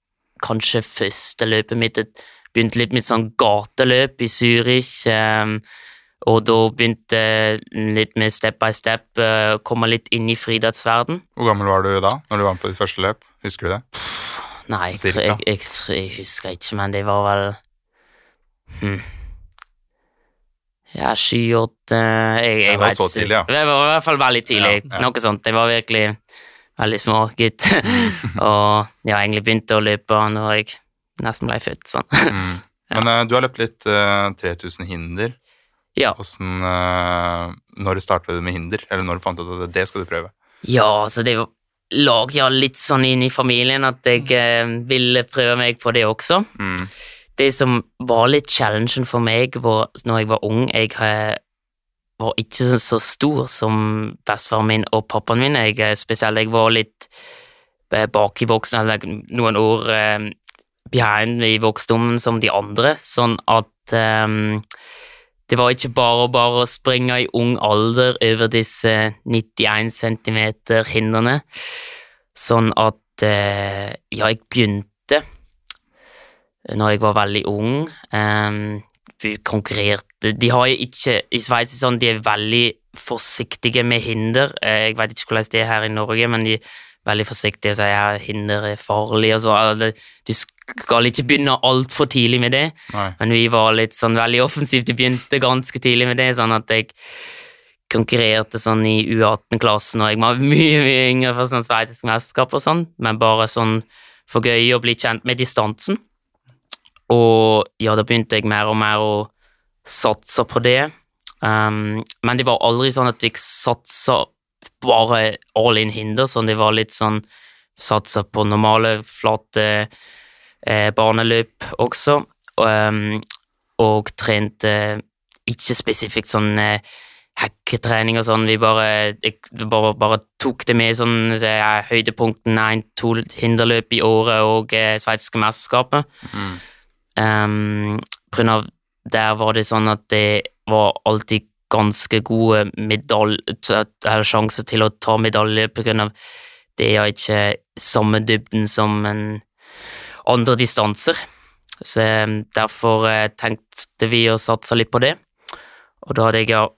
kanskje første løpet mitt Begynte litt med sånn gateløp i Zürich. Um, og da begynte litt med step by step uh, komme litt inn i friidrettsverden. Hvor gammel var du da, når du var med på ditt første løp? Husker du det? Nei, jeg, jeg, jeg, jeg husker ikke, men det var vel hm. Ja, sju-åtte jeg Det var så tidlig, ja. Det var i hvert fall veldig tidlig. Ja, ja. Noe sånt. Jeg var virkelig veldig små gutt. og ja, egentlig begynte å løpe når jeg nesten ble født. Sånn. Mm. Men eh, du har løpt litt uh, 3000 hinder. Ja. Hvordan, eh, når startet du med hinder, eller når du fant ut at det skal du prøve? ja, så det lå ja litt sånn inn i familien at jeg eh, ville prøve meg på det også. Mm. det som var litt challengen for meg var, når jeg var ung Jeg eh, var ikke så, stor som bestefaren min og pappaen min. Jeg, eh, spesielt jeg var litt bak i voksen, eller noen år eh, behind i voksdommen som de andre, sånn at eh, det var ikke bare bare å springe i ung alder over disse 91 centimeter hindrene. Sånn at eh, Ja, jeg begynte når jeg var veldig ung. Um, vi konkurrerte De har jo ikke I Sveits sånn, de er veldig forsiktige med hinder. Eh, Jeg vet ikke hvordan det er her i Norge, men de er veldig forsiktige og sier at hinder er farlig og så. Altså, Du skal ikke begynne altfor tidlig med det. Nei. Men vi var litt sånn veldig offensivt. Vi begynte ganske tidlig med det, sånn at jeg konkurrerte sånn i U18-klassen, og jeg var mye, mye yngre for sånn sveitsisk mesterskap og sånn, men bare sånn for gøy å bli kjent med distansen. Og ja, da begynte jeg mer og mer å satse på det. Um, men det var aldri sånn at jeg satsa bare all in hinder, sånn det var litt sånn satsa på normale, flate eh, baneløp også, um, og trente ikke spesifikt sånn hacketrening hekketrening og sånn, vi bare, bare, bare tok det med sånn så jeg, høydepunkten én-to hinderløp i året og eh, sveitsiske mesterskapet. Mm. Um, på grunn av der var det sånn at det var alltid ganske gode sjanser til å ta medalje på grunn av det er ikke samme dybden som en andre distanser. Så um, derfor eh, tenkte vi å satse litt på det. Og da hadde jeg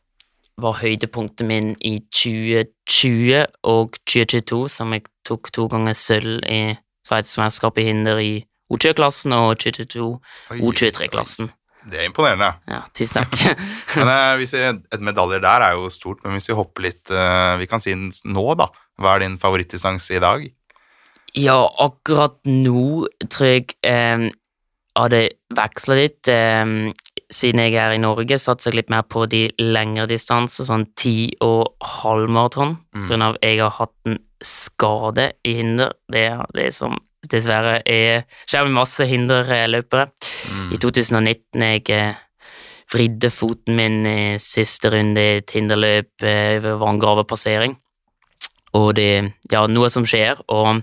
var høydepunktet min i 2020 og 2022, som jeg tok to ganger sølv i Sveitsmesterskapet i hinder i O20-klassen og 2022 O23-klassen. Det er imponerende. Ja, tusen takk. Men eh, hvis jeg, Et medaljer der er jo stort, men hvis vi hopper litt eh, Vi kan si nå, da. Hva er din favorittdistanse i dag? Ja, akkurat nå tror jeg eh, hadde veksla litt. Eh, siden jeg er i Norge, satser jeg litt mer på de lengre distanser, sånn ti og halvmaraton. Mm. På grunn av jeg har hatt en skade i hinder. Det er det som dessverre er skjer med masse hinderløpere. Mm. I 2019 jeg eh, vridde foten min i siste runde i et hinderløp eh, vangrave passering, Og det ja, noe som skjer, og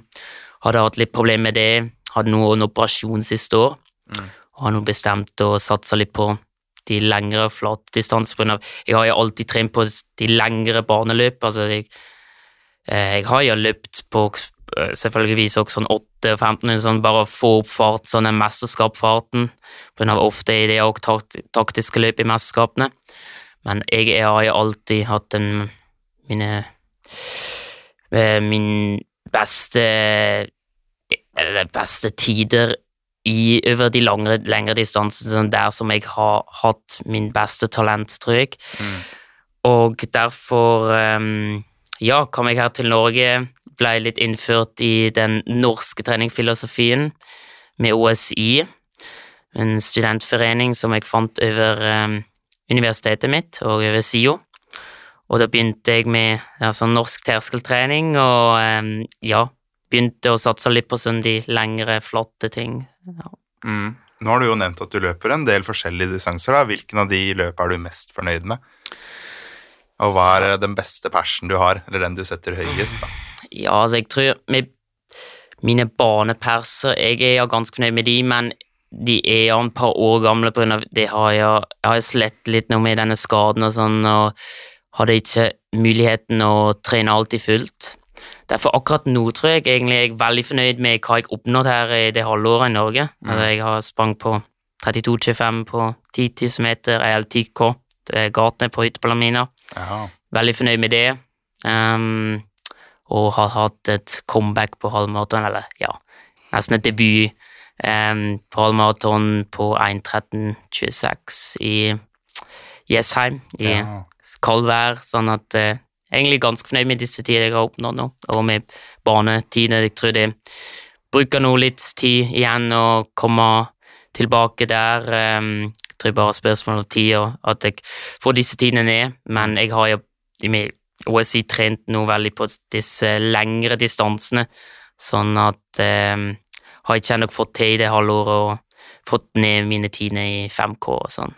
hadde hatt litt problemer med det. Hadde noe en operasjon siste år, Mm. og har nå bestemt å satse litt på de lengre grunn av- Jeg har jo alltid trent på de lengre baneløp. altså jeg, eh, jeg har jo løpt på eh, selvfølgeligvis også sånn 8-15, sånn bare å få opp fart, sånn den mesterskapsfarten. Ofte er det også taktiske løp i mesterskapene. Men jeg, jeg har jo alltid hatt en mine eh, Min beste Eller beste tider i, over de langre, lengre distansene, der som jeg har hatt min beste talent, tror jeg. Mm. Og derfor, um, ja, kom jeg her til Norge, ble litt innført i den norske treningfilosofien med OSI, en studentforening som jeg fant over um, universitetet mitt og over SIO. Og da begynte jeg med ja, sånn norsk terskeltrening, og um, ja, begynte å satse litt på sånn de lengre, flotte ting. Mm. Nå har du jo nevnt at du løper en del forskjellige distanser. da. Hvilken av de løp er du mest fornøyd med? Og hva er den beste persen du har, eller den du setter høyest? da? Ja, altså, jeg tror med mine baneperser Jeg er jo ganske fornøyd med de, men de er jo et par år gamle av det har jeg, jeg har slett litt nå med denne skaden og sånn, og hadde ikke muligheten å trene alltid fullt. Derfor akkurat nå tror jeg egentlig jeg er veldig fornøyd med hva jeg oppnådd her i det halvåret i Norge. Altså, jeg har sprang på 32,25 på 10 000 meter, eller 10K, det er gatene på Hyttepalamina. Ja. Veldig fornøyd med det. Um, og har hatt et comeback på halvmaraton, eller ja, nesten et debut um, på halvmaraton på 1.13,26 i Jessheim i Ja. Kaldvær, sånn at jeg er egentlig ganske fornøyd med disse tider jeg har oppnådd nå, og med banetider. Jeg tror det bruker nå litt tid igjen å komme tilbake der. ehm, jeg tror bare spørsmål om tid og at jeg får disse tidene ned, men jeg har jo i min OSI trent nå veldig på disse lengre distansene, sånn at eh, har ikke ennå fått til i det halvåret og fått ned mine tider i 5K og sånn.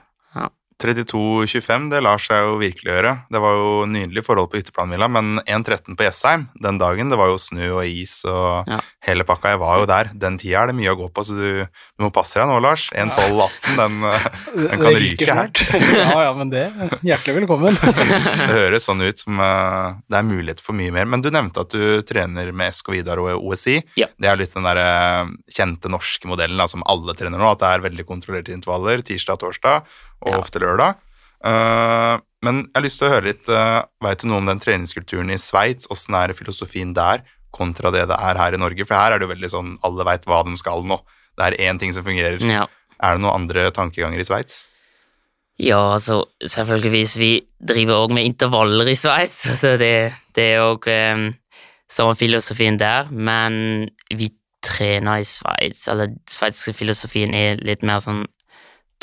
32,25, det lar seg jo virkelig gjøre. Det var jo nydelige forhold på hytteplanvilla, men 1,13 på Jessheim den dagen, det var jo snø og is og Ja. Hele pakka. Jeg var jo der. Den tida er det mye å gå på, så du, du må passe deg nå, Lars. 1.12,18, den, eh, den kan Det ryke her. ja, ja, men det Hjertelig velkommen. Det høres sånn ut som uh, det er mulighet for mye mer. Men du nevnte at du trener med SK Vidar og OSI. Ja. Det er litt den der uh, kjente norske modellen da, som alle trener nå, at det er veldig kontrollerte intervaller tirsdag, torsdag og Ja. ofte lørdag. Uh, men jeg har lyst til å høre litt uh, Veit du noe om den treningskulturen i Sveits? Åssen er filosofien der kontra det det er her i Norge? For her er det jo veldig sånn alle veit hva de skal nå. Det er én ting som fungerer. Ja. Er det noen andre tankeganger i Sveits? Ja, altså, selvfølgeligvis, vi driver òg med intervaller i Sveits, så det, det er òg um, samme filosofien der, men vi trener i Sveits, eller sveitsiske filosofien er litt mer sånn,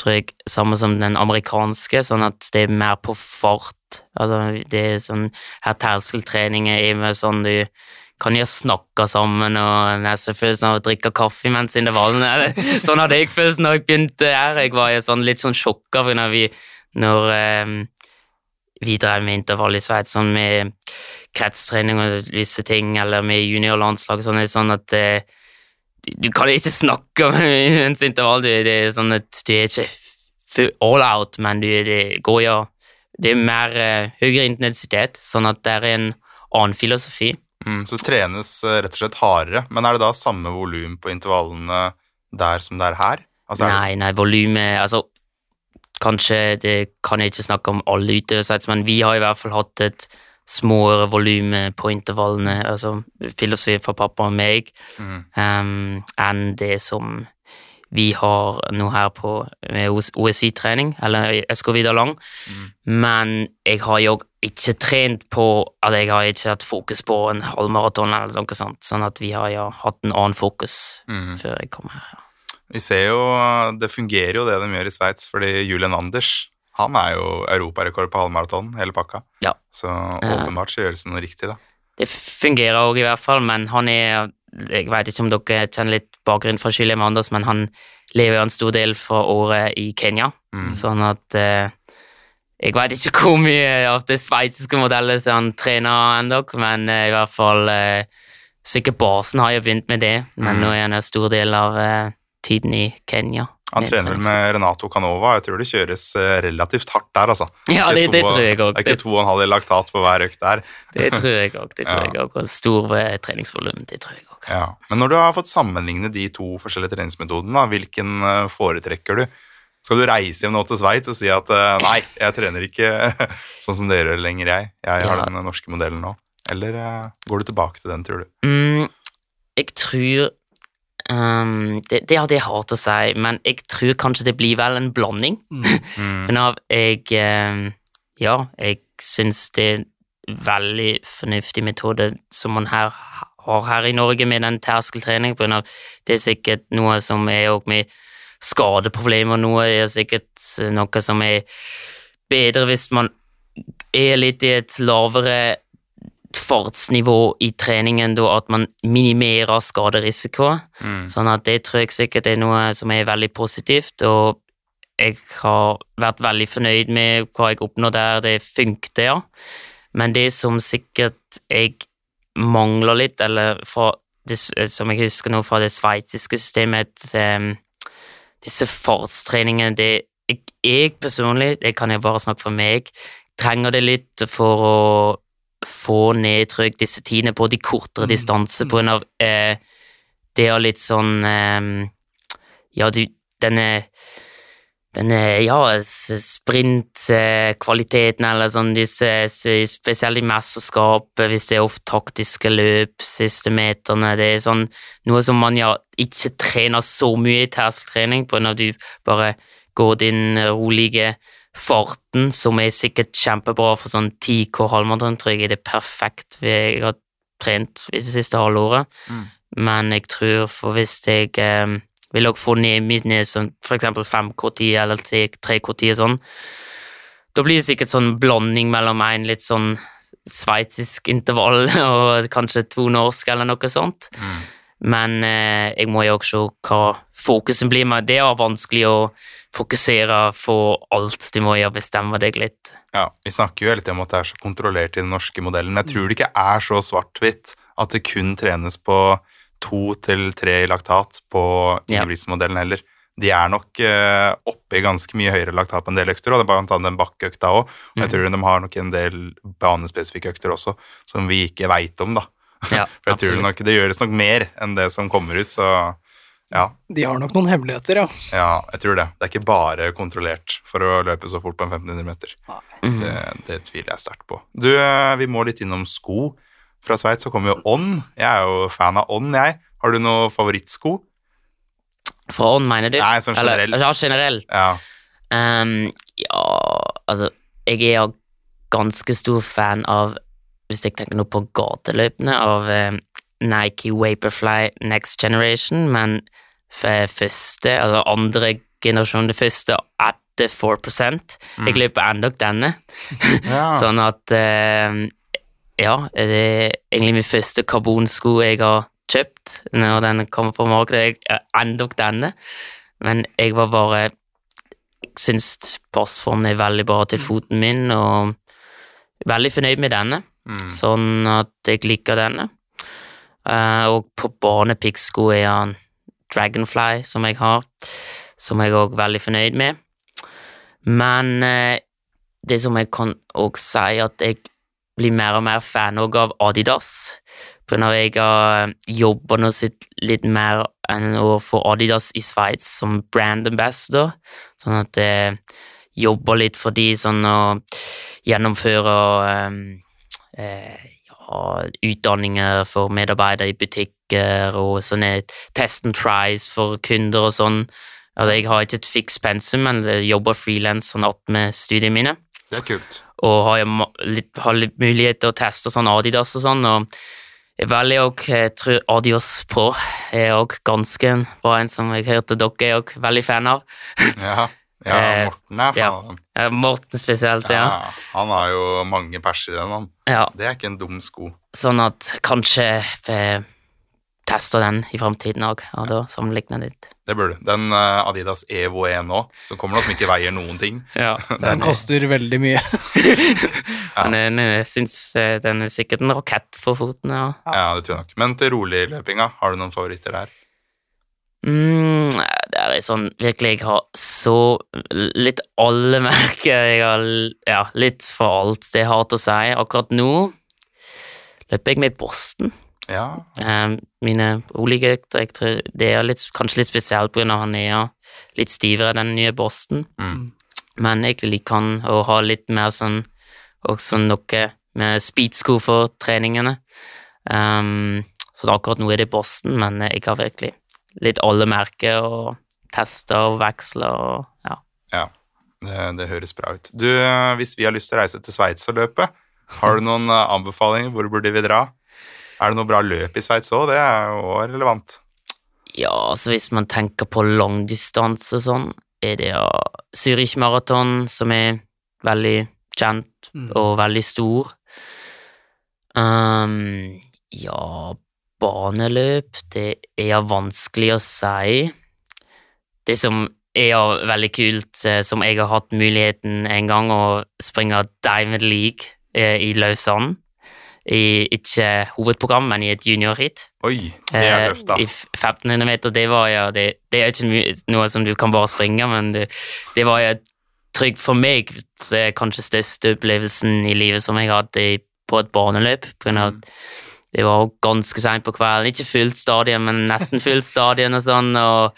jeg, samme som den amerikanske, sånn at det er mer på fart, altså, det er sånn, her terskeltreninger er med sånn du kan jo snakke sammen og nesefølelsen av å drikke kaffe mens intervallene. Eller, Sånn hadde jeg følelsen da jeg begynte her. Jeg var sånn, litt sånn sjokka når vi, når, um, vi drev med intervall i Sveits, sånn med kretstrening og visse ting, eller med juniorlandslag, sånn, er sånn at uh, du, kan ikke snakke mens intervall. Det er sånn at du er ikke all out, men du, det går jo Det er mer uh, høyere intensitet, sånn at det er en annen filosofi. Mm, så trenes eh, rett og slett hardere. Men er det da samme volum på intervallene der som det er her? Altså, er Nei, nei, volumet Altså, kanskje det kan jeg ikke snakke om alle utøvere, men vi har i hvert fall hatt et småere volum på intervallene, altså filosofi fra pappa og meg, Mm. um, enn det som vi har nå her på OSI-trening, eller SK Vidar Lang. Men jeg har jo ikke trent på at jeg har ikke hatt fokus på en halvmaraton eller noe sånt, sånn at vi har jo hatt en annen fokus mm. før jeg kom her. Vi ser jo, Det fungerer jo det de gjør i Sveits, fordi Julian Anders han er jo europarekord på halvmaraton, hele pakka. Ja. Så åpenbart så gjøres det noe riktig, da. Det fungerer òg, i hvert fall, men han er Jeg vet ikke om dere kjenner litt bakgrunn fra Julian Anders, men han lever jo en stor del fra året i Kenya, Mm. sånn at eh, Jeg vet ikke hvor mye av det sveitsiske modellet som han trener ennå, men eh, i hvert fall eh, Sikkert basen har jo begynt med det, men Mm. nå er han en stor del av tiden i Kenya. Han trener vel med Renato Canova. Jeg tror det kjøres relativt hardt der, altså. Ja, det, det tror jeg òg. Det er ikke to og en halv i laktat på hver økt der. Det tror jeg òg. Det tror jeg òg. Og stor treningsvolum, det tror jeg òg. Ja. Men når du har fått sammenligne de to forskjellige treningsmetodene, hvilken eh, foretrekker du? Skal du reise hjem nå til Sveits og si at eh, nei, jeg trener ikke sånn som dere lenger, jeg. Jeg har Ja. den norske modellen nå. Eller eh, går du tilbake til den, tror du? Mm, jeg tror um, det, det hadde jeg hatt å si, men jeg tror kanskje det blir vel en blanding. Mm. Men av jeg ehm, Ja, jeg syns det er en veldig fornuftig metode som man her har her i Norge med den terskeltrening, på grunn av det er sikkert noe som er òg med skadeproblemer, noe er sikkert noe som er bedre hvis man er litt i et lavere fartsnivå i treningen, da at man minimerer skaderisiko. Mm. Sånn at det tror jeg sikkert er noe som er veldig positivt, og jeg har vært veldig fornøyd med hva jeg oppnådde der, det funkte, ja. Men det som sikkert jeg mangler litt, eller fra det, som jeg husker nå fra det sveitsiske systemet, ehm, disse fartstreningene, det jeg, jeg personlig, det kan jeg bare snakke for meg, trenger det litt for å få ned tror disse tidene på de kortere Mm, distanser på grunn av eh, det er litt sånn eh, Ja, du, denne denne, ja, sprintkvaliteten eller sånn disse, spesielt i mesterskap, hvis det er ofte taktiske løp, siste meterne, det er sånn noe som man ja ikke trener så mye i tersktrening på av du bare går din rolige farten, som er sikkert kjempebra for sånn 10K halvmaraton, tror jeg er det perfekt jeg har trent i det siste halvåret. Mm. Men jeg tror for hvis jeg eh, vil også få ned mine sånn, for eksempel 5K10 eller 3K10 sånn, da blir det sikkert sånn blanding mellom en litt sånn sveitsisk intervall og kanskje to norsk eller noe sånt. Mm. Men eh, jeg må jo også se hva fokusen blir med. Det er vanskelig å fokusere på alt. Du må jo bestemme deg litt. Ja, Vi snakker jo hele tiden om at det er så kontrollert i den norske modellen, men jeg tror det ikke er så svart-hvitt at det kun trenes på to til tre i laktat på. Ingebrigtsen-modellen heller. De er nok eh, oppe i ganske mye høyere laktat på en del økter, og det er blant annet den bakkeøkta òg. Og jeg Mhm. tror de har nok en del banespesifikke økter også, som vi ikke veit om, da. Ja, For jeg tror nok det gjøres nok mer enn det som kommer ut, så ja, De har nok noen hemmeligheter, ja. ja, jeg tror det. Det er ikke bare kontrollert for å løpe så fort på en 1500 meter. Det, det tviler jeg sterkt på. Du, eh, vi må litt innom sko. Fra Sveits så kommer jo ånd. Jeg er jo fan av ånd, jeg. Har du noe favorittsko? Fra ånd, mener du? Nei, sånn generelt. Eller, ja, generelt. Ja. Um, ja, altså Jeg er jo ganske stor fan av, hvis jeg tenker nå på gateløpene, av um, Nike Vaporfly Next Generation, men første, eller andre generasjon, det første etter 4 Jeg løper enda denne. ja. Sånn at eh, Ja, det er egentlig min første karbonsko jeg har kjøpt når den kommer på markedet. Jeg er denne, men jeg var bare Jeg syns passformen er veldig bra til foten min, og veldig fornøyd med denne. Mm. Sånn at jeg liker denne. Eh, og på barnepikksko er han Dragonfly, som jeg har, som jeg òg er veldig fornøyd med. Men eh, det som jeg kan òg si, at jeg blir mer og mer fan av Adidas. For når jeg har jobba nå sitt litt mer enn å få Adidas i Sveits som brand ambassador, sånn at jeg jobber litt for de sånn å gjennomføre um, eh, ja, utdanninger for medarbeidere i butikker og sånne test and tries for kunder og sånn. Altså, jeg har ikke et fiks pensum, men jeg jobber frilans sånn attmed studiene mine. Det er kult. Og har, litt, har litt mulighet til å teste sånn Adidas og sånn. og jeg velger òg, tror Adios Pro er òg ganske bra en som jeg hørte dere er òg veldig fan av. Ja, ja Eh, Morten er fan ja. av. Eh, Morten spesielt, ja. Ja, han har jo mange perser i den, han. ja. Det er ikke en dum sko. Sånn at kanskje jeg tester den i framtiden òg, og da sammenligner litt. Det bør du. Den eh, Adidas Evo 1 nå, som kommer nå, som ikke veier noen ting. Ja. Den koster veldig mye. Men jeg, syns eh, den er sikkert en rakett for foten, ja. Ja, det tror jeg nok. Men til rolig-løpinga, har du noen favoritter der? Mm, det er sånn virkelig Jeg har så litt alle merker. Jeg har ja, litt for alt. Det har til å si. Akkurat nå løper jeg med Boston. Ja, Eh, mine roliggøkter. Jeg tror det er litt, kanskje litt spesielt pga. han er ja, litt stivere, den nye Boston. Mm. Men jeg liker han å ha litt mer sånn også noe med speedsko for treningene. Um, så akkurat nå er det Boston, men jeg har virkelig litt alle merker og tester og veksler og ja. ja. Det, det høres bra ut. Du, eh, hvis vi har lyst til å reise til Sveits og løpe, har du noen eh, anbefalinger? Hvor burde vi dra? Er det noe bra løp i Sveits òg? Det er jo òg relevant. Ja, altså hvis man tenker på langdistanse sånn, er det ja Zürich Marathon som er veldig kjent Mm. og veldig stor. Um, ja, baneløp, det er ja vanskelig å si. Det som er ja veldig kult, eh, som jeg har hatt muligheten en gang å springe Diamond League eh, i Lausanne. I ikke hovedprogram, men i et juniorheat. Oi, det er Eh, løft, da. I 1500 meter, det var ja Det, det er ikke noe som du kan bare springe, men det, det var jo trygg for meg. Det er kanskje største opplevelsen i livet som jeg hadde på et baneløp. På grunn av det var ganske seint på kvelden. Ikke fullt stadion, men nesten fullt stadion og sånn. og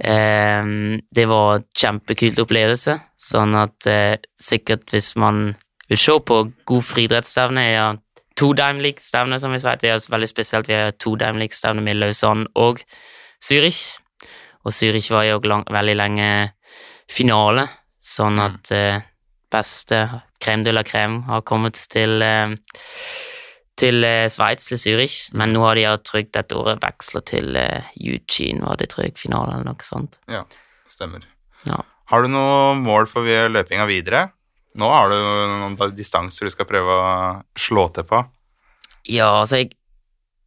ehm, Det var en kjempekult opplevelse. Sånn at eh, sikkert hvis man vil se på god friidrettsstevne, ja, to Dime league-stevne, som vi vet. Det er veldig spesielt. Vi har to Dime league-stevne med Lausanne og Zürich. Og Zürich var jo lang, veldig lenge finale, sånn at eh, beste crème de la crème har kommet til uh, til eh, Sveits, til Zürich, men nå har de jo trygt dette året veksla til eh, Eugene, var det trygt finalen finale eller noe sånt. Ja, stemmer. Ja. Har du noe mål for løpinga videre? Nå har du noen distanser du skal prøve å slå til på. Ja, altså jeg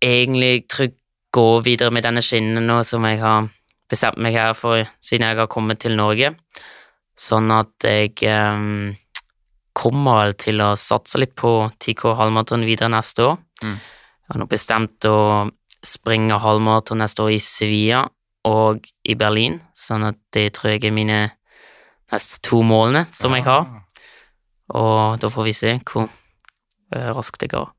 egentlig tror jeg går videre med denne skinnen nå som jeg har bestemt meg her for siden jeg har kommet til Norge. Sånn at jeg um, kommer til å satse litt på 10K halvmaraton videre neste år. Mm. Jeg har nå bestemt å springe halvmaraton neste år i Sevilla og i Berlin, sånn at det tror jeg er mine neste to målene som jeg har. Og da får vi se hvor eh, raskt det går.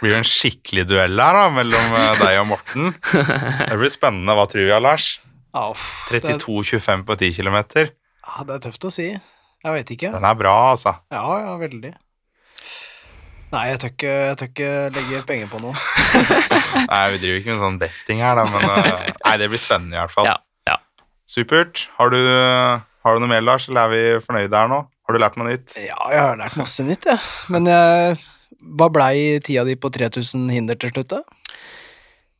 Blir det en skikkelig duell her da, mellom eh, deg og Morten? Det blir spennende. Hva tror vi Lars? Ja, uff, det, er, 32-25 på 10 km. ja, det er tøft å si. Jeg vet ikke. Den er bra, altså. Ja, ja, veldig. Nei, jeg tør ikke, jeg tør ikke legge penger på noe. Nei, vi driver ikke med sånn betting her, da, men eh, Nei, det blir spennende i hvert fall. Ja, ja. Supert. Har du, har du noe mer, Lars, eller er vi fornøyde her nå? Har du lært noe nytt? Ja, jeg har lært masse nytt, jeg. Men jeg, hva blei tida di på 3000 hinder til slutt, da?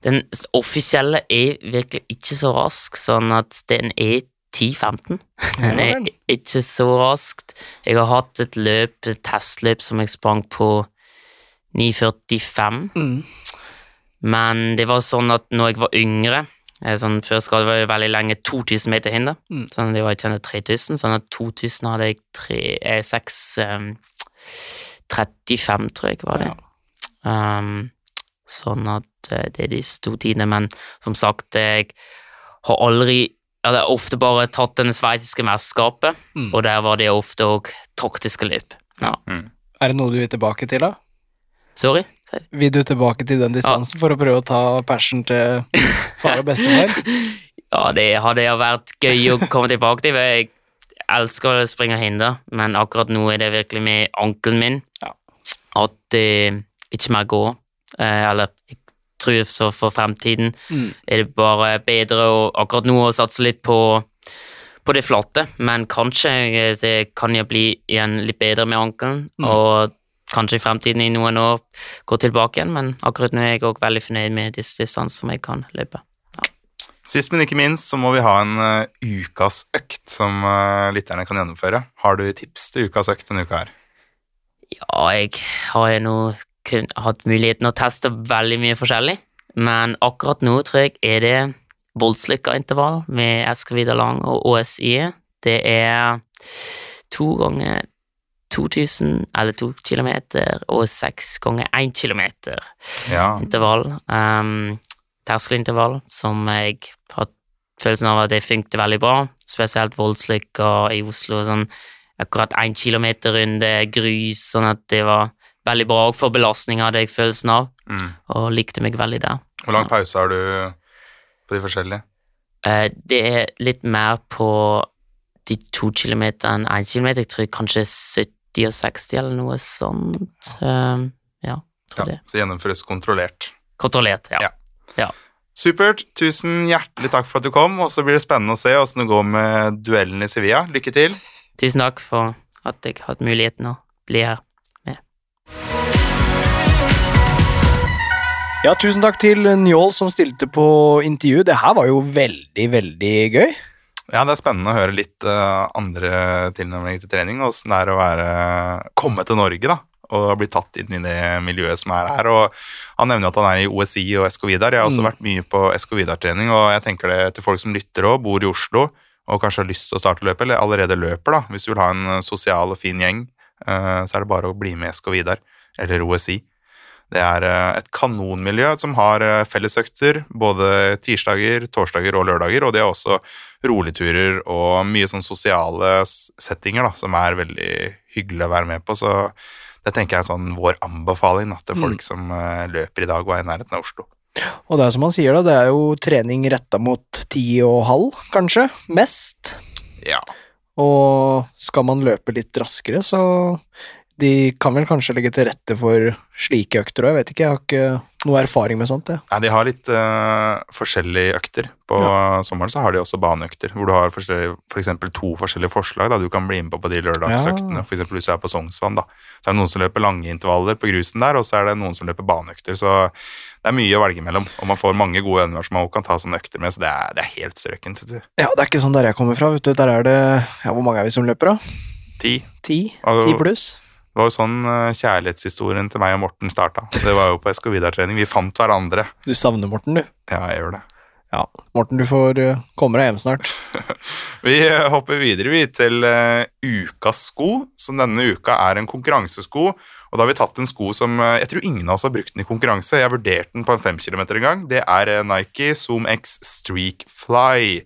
Den offisielle er virkelig ikke så rask, sånn at den er 10-15. Den er ikke så raskt. Jeg har hatt et løp, et testløp, som jeg sprang på 9,45, Mm. men det var sånn at når jeg var yngre eh, sånn, Før skal det veldig lenge 2000 meter hinder, Mm. sånn at det var ikke 3000. Sånn at 2000 hadde jeg tre, eh, 6 eh, 35, tror jeg var det. Um, sånn at eh, det er de to tidene, men som sagt, jeg har aldri Eller ofte bare tatt det sveitsiske mesterskapet, Mm. og der var det ofte òg taktiske løp. Ja. Er det noe du vil tilbake til, da? Sorry? Vil du tilbake til den distansen for å prøve å ta persen til far og bestefar? Ja, det hadde vært gøy å komme tilbake til. Jeg elsker å springe hinder, men akkurat nå er det virkelig med ankelen min Ja. at det ikke mer går. Uh, eller jeg tror så for fremtiden Mm. er det bare bedre å akkurat nå å satse litt på, på det flate, men kanskje eh, det kan jo bli igjen litt bedre med ankelen, Mm. og kanskje i fremtiden i noen år gå tilbake igjen, men akkurat nå er jeg også veldig fornøyd med disse distansene som jeg kan løpe. Sist, men ikke minst, så må vi ha en uh, ukas økt som uh, lytterne kan gjennomføre. Har du tips til ukas økt denne uka her? Ja, jeg har jo nå kun hatt muligheten å teste veldig mye forskjellig, men akkurat nå tror jeg er det voldslykka-intervall med Eskavida Lang og OSI. Det er to ganger 2000, eller to kilometer, og seks ganger én kilometer Ja. intervall. Um, Terskelintervall som jeg har følelsen av at det funket veldig bra, spesielt voldslykka i Oslo. sånn akkurat én kilometer runde grus, sånn at det var veldig bra. òg for belastninga, hadde jeg følelsen av, Mm. og likte meg veldig der. Hvor lang pause har du på de forskjellige? Uh, det er litt mer på de to kilometer enn én kilometer. Jeg tror kanskje 70 og 60 eller noe sånt. Um, ja, tror Ja, det. så gjennomføres kontrollert. Kontrollert, ja. Ja. Supert. Tusen hjertelig takk for at du kom, og så blir det spennende å se åssen det går med duellen i Sevilla. Lykke til. Tusen takk for at jeg hadde muligheten å bli her. med. Ja, tusen takk til Njål som stilte på intervju. Det her var jo veldig, veldig gøy. Ja, det er spennende å høre litt uh, andre tilnærminger til trening, åssen det er å være komme til Norge, da, og bli tatt inn i det miljøet som er her. Og han nevner jo at han er i OSI og Escovidar. Jeg har også Mm. vært mye på Escovidar-trening, og jeg tenker det til folk som lytter og bor i Oslo og kanskje har lyst til å starte løpet, eller allerede løper, da. Hvis du vil ha en eh, sosial og fin gjeng, uh, så er det bare å bli med Escovidar eller OSI. Det er eh, et kanonmiljø som har eh, fellesøkter både tirsdager, torsdager og lørdager, og det er også roligturer og mye sånn sosiale settinger da, som er veldig hyggelig å være med på. Så det tenker jeg er sånn vår anbefaling da, til folk som eh, løper i dag og er i nærheten av Oslo. Og det er som han sier, da, det er jo trening retta mot ti og halv, kanskje. Mest. Ja. Og skal man løpe litt raskere, så de kan vel kanskje legge til rette for slike økter òg, jeg vet ikke. Jeg har ikke noe erfaring med sånt, jeg. Nei, de har litt uh, forskjellige økter. På sommeren så har de også baneøkter, hvor du har for eksempel to forskjellige forslag da du kan bli med på på de lørdagsøktene. Ja. For eksempel hvis du er på Sognsvann, da. Så er det noen som løper lange intervaller på grusen der, og så er det noen som løper baneøkter. Så det er mye å velge mellom, og man får mange gode venner som man kan ta sånne økter med, så det er, det er helt strøkent. Ja, det er ikke sånn der jeg kommer fra, vet du. Der er det Ja, hvor mange er vi som løper, da? Ti. Ti? Og- Ti pluss? Det var jo sånn eh, kjærlighetshistorien til meg og Morten starta. Det var jo på Escovidar-trening. Vi fant hverandre. Du savner Morten, du. Ja, jeg gjør det. Ja, Morten, du får eh, komme deg hjem snart. Vi eh, hopper videre vi, til ukas sko, som denne uka er en konkurransesko. Og da har vi tatt en sko som jeg tror ingen av oss har brukt den i konkurranse. Jeg har vurdert den på en 5 km en gang. Det er Nike Zoom X Streak Fly.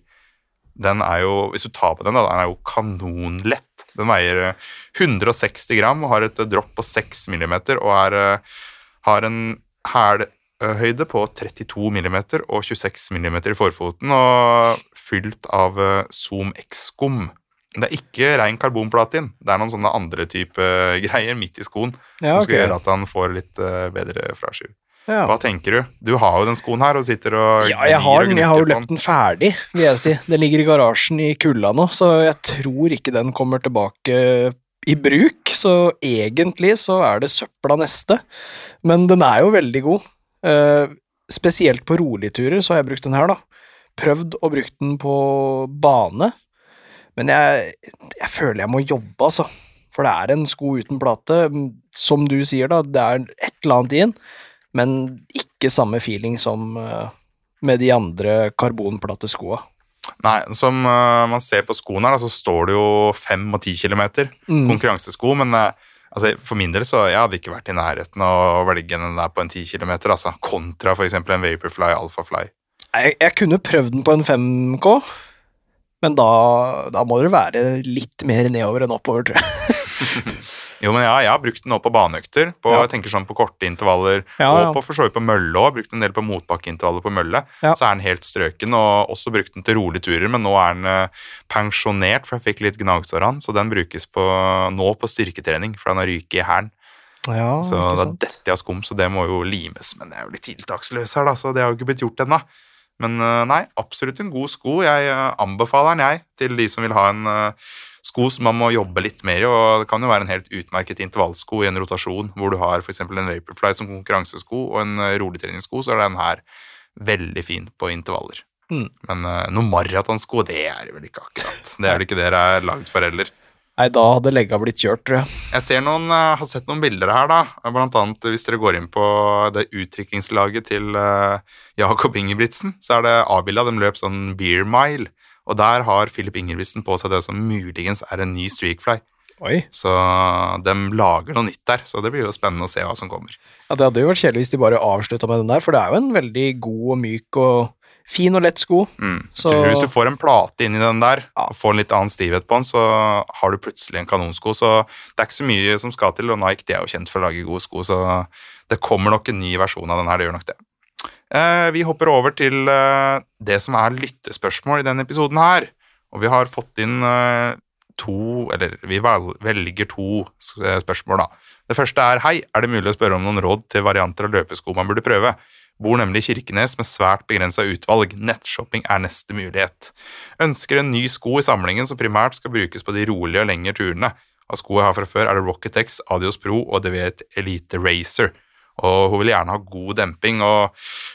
Den er jo, Hvis du tar på den, da, den er jo kanonlett. Den veier eh, 160 gram og har et eh, dropp på 6 mm og er, eh, har en hælhøyde på 32 mm og 26 mm i forfoten og fylt av eh, Zoom X-skum. Det er ikke rein karbonplatin. Det er noen sånne andre type greier midt i skoen Ja, som skal gjøre at han får litt eh, bedre fraskiv. Ja. Hva tenker du? Du har jo den skoen her og sitter og Ja, jeg har den. Jeg har jo løpt den ferdig, vil jeg si. Den ligger i garasjen i kulda nå, så jeg tror ikke den kommer tilbake i bruk. Så egentlig så er det søpla neste. Men den er jo veldig god. Eh, spesielt på roligturer så har jeg brukt den her, da. Prøvd å bruke den på bane, men jeg, jeg føler jeg må jobbe, altså. For det er en sko uten plate. Som du sier, da, det er et eller annet i den, men ikke samme feeling som eh, med de andre karbonplateskoa. Nei, som eh, man ser på skoene her, så står det jo 5 og 10 km Mm. konkurransesko, men eh, altså, for min del så jeg hadde ikke vært i nærheten av å velge den der på en 10 km, altså, kontra eksempel en Vaporfly Alphafly. Jeg, jeg kunne prøvd den på en 5K, men da, da må det være litt mer nedover enn oppover, tror jeg. Jo, men ja, jeg har brukt den nå på baneøkter, på, Ja. jeg tenker sånn på korte intervaller, Ja, og på for så vidt på mølle også, brukt en del på motbakkeintervaller på mølle, så er den helt strøken, og også brukt den til rolige turer, men nå er den eh, pensjonert, for jeg fikk litt gnagsår av den, så den brukes på, nå på styrketrening, for den har ryket i hælen. Ja, Så da detter jeg av skum, så det må jo limes. Men det er jo litt tiltaksløs her, da, så det har jo ikke blitt gjort ennå. Men øh, nei, absolutt en god sko. Jeg øh, anbefaler den, jeg, til de som vil ha en sko som man må jobbe litt mer i. Og det kan jo være en helt utmerket intervallsko i en rotasjon, hvor du har f.eks. en Vaporfly som konkurransesko og en rolig treningssko, så er den her veldig fin på intervaller. Mm. Men uh, noe maratonsko, det er det vel ikke akkurat. Det er vel ikke det dere er lagd for heller. Nei, da hadde legga blitt kjørt, tror jeg. Jeg ser noen, uh, har sett noen bilder her, da. Blant annet hvis dere går inn på det utdrikningslaget til uh, Jakob Ingebrigtsen, så er det avbilda. De løp sånn beer mile, og der har Filip Ingebrigtsen på seg det som muligens er en ny streakfly. Oi. Så de lager noe nytt der, så det blir jo spennende å se hva som kommer. Ja, det hadde jo vært kjedelig hvis de bare avslutta med den der, for det er jo en veldig god og myk og fin og lett sko. Mm. Så- Hvis du får en plate inni den der, Ja. og får en litt annen stivhet på den, så har du plutselig en kanonsko. Så det er ikke så mye som skal til, og Nike de er jo kjent for å lage gode sko, så det kommer nok en ny versjon av den her, det gjør nok det. Eh, vi hopper over til eh, det som er lyttespørsmål i denne episoden her, og vi har fått inn eh, to, eller vi velger to spørsmål da. Det første er, hei, er det mulig å spørre om noen råd til varianter av løpesko man burde prøve? Bor nemlig i Kirkenes med svært begrensa utvalg. Nettshopping er neste mulighet. Ønsker en ny sko i samlingen som primært skal brukes på de rolige og lengre turene. Av sko jeg har fra før, er det Rocket X, Adios Pro og Deviate Elite Racer. Og hun vil gjerne ha god demping. og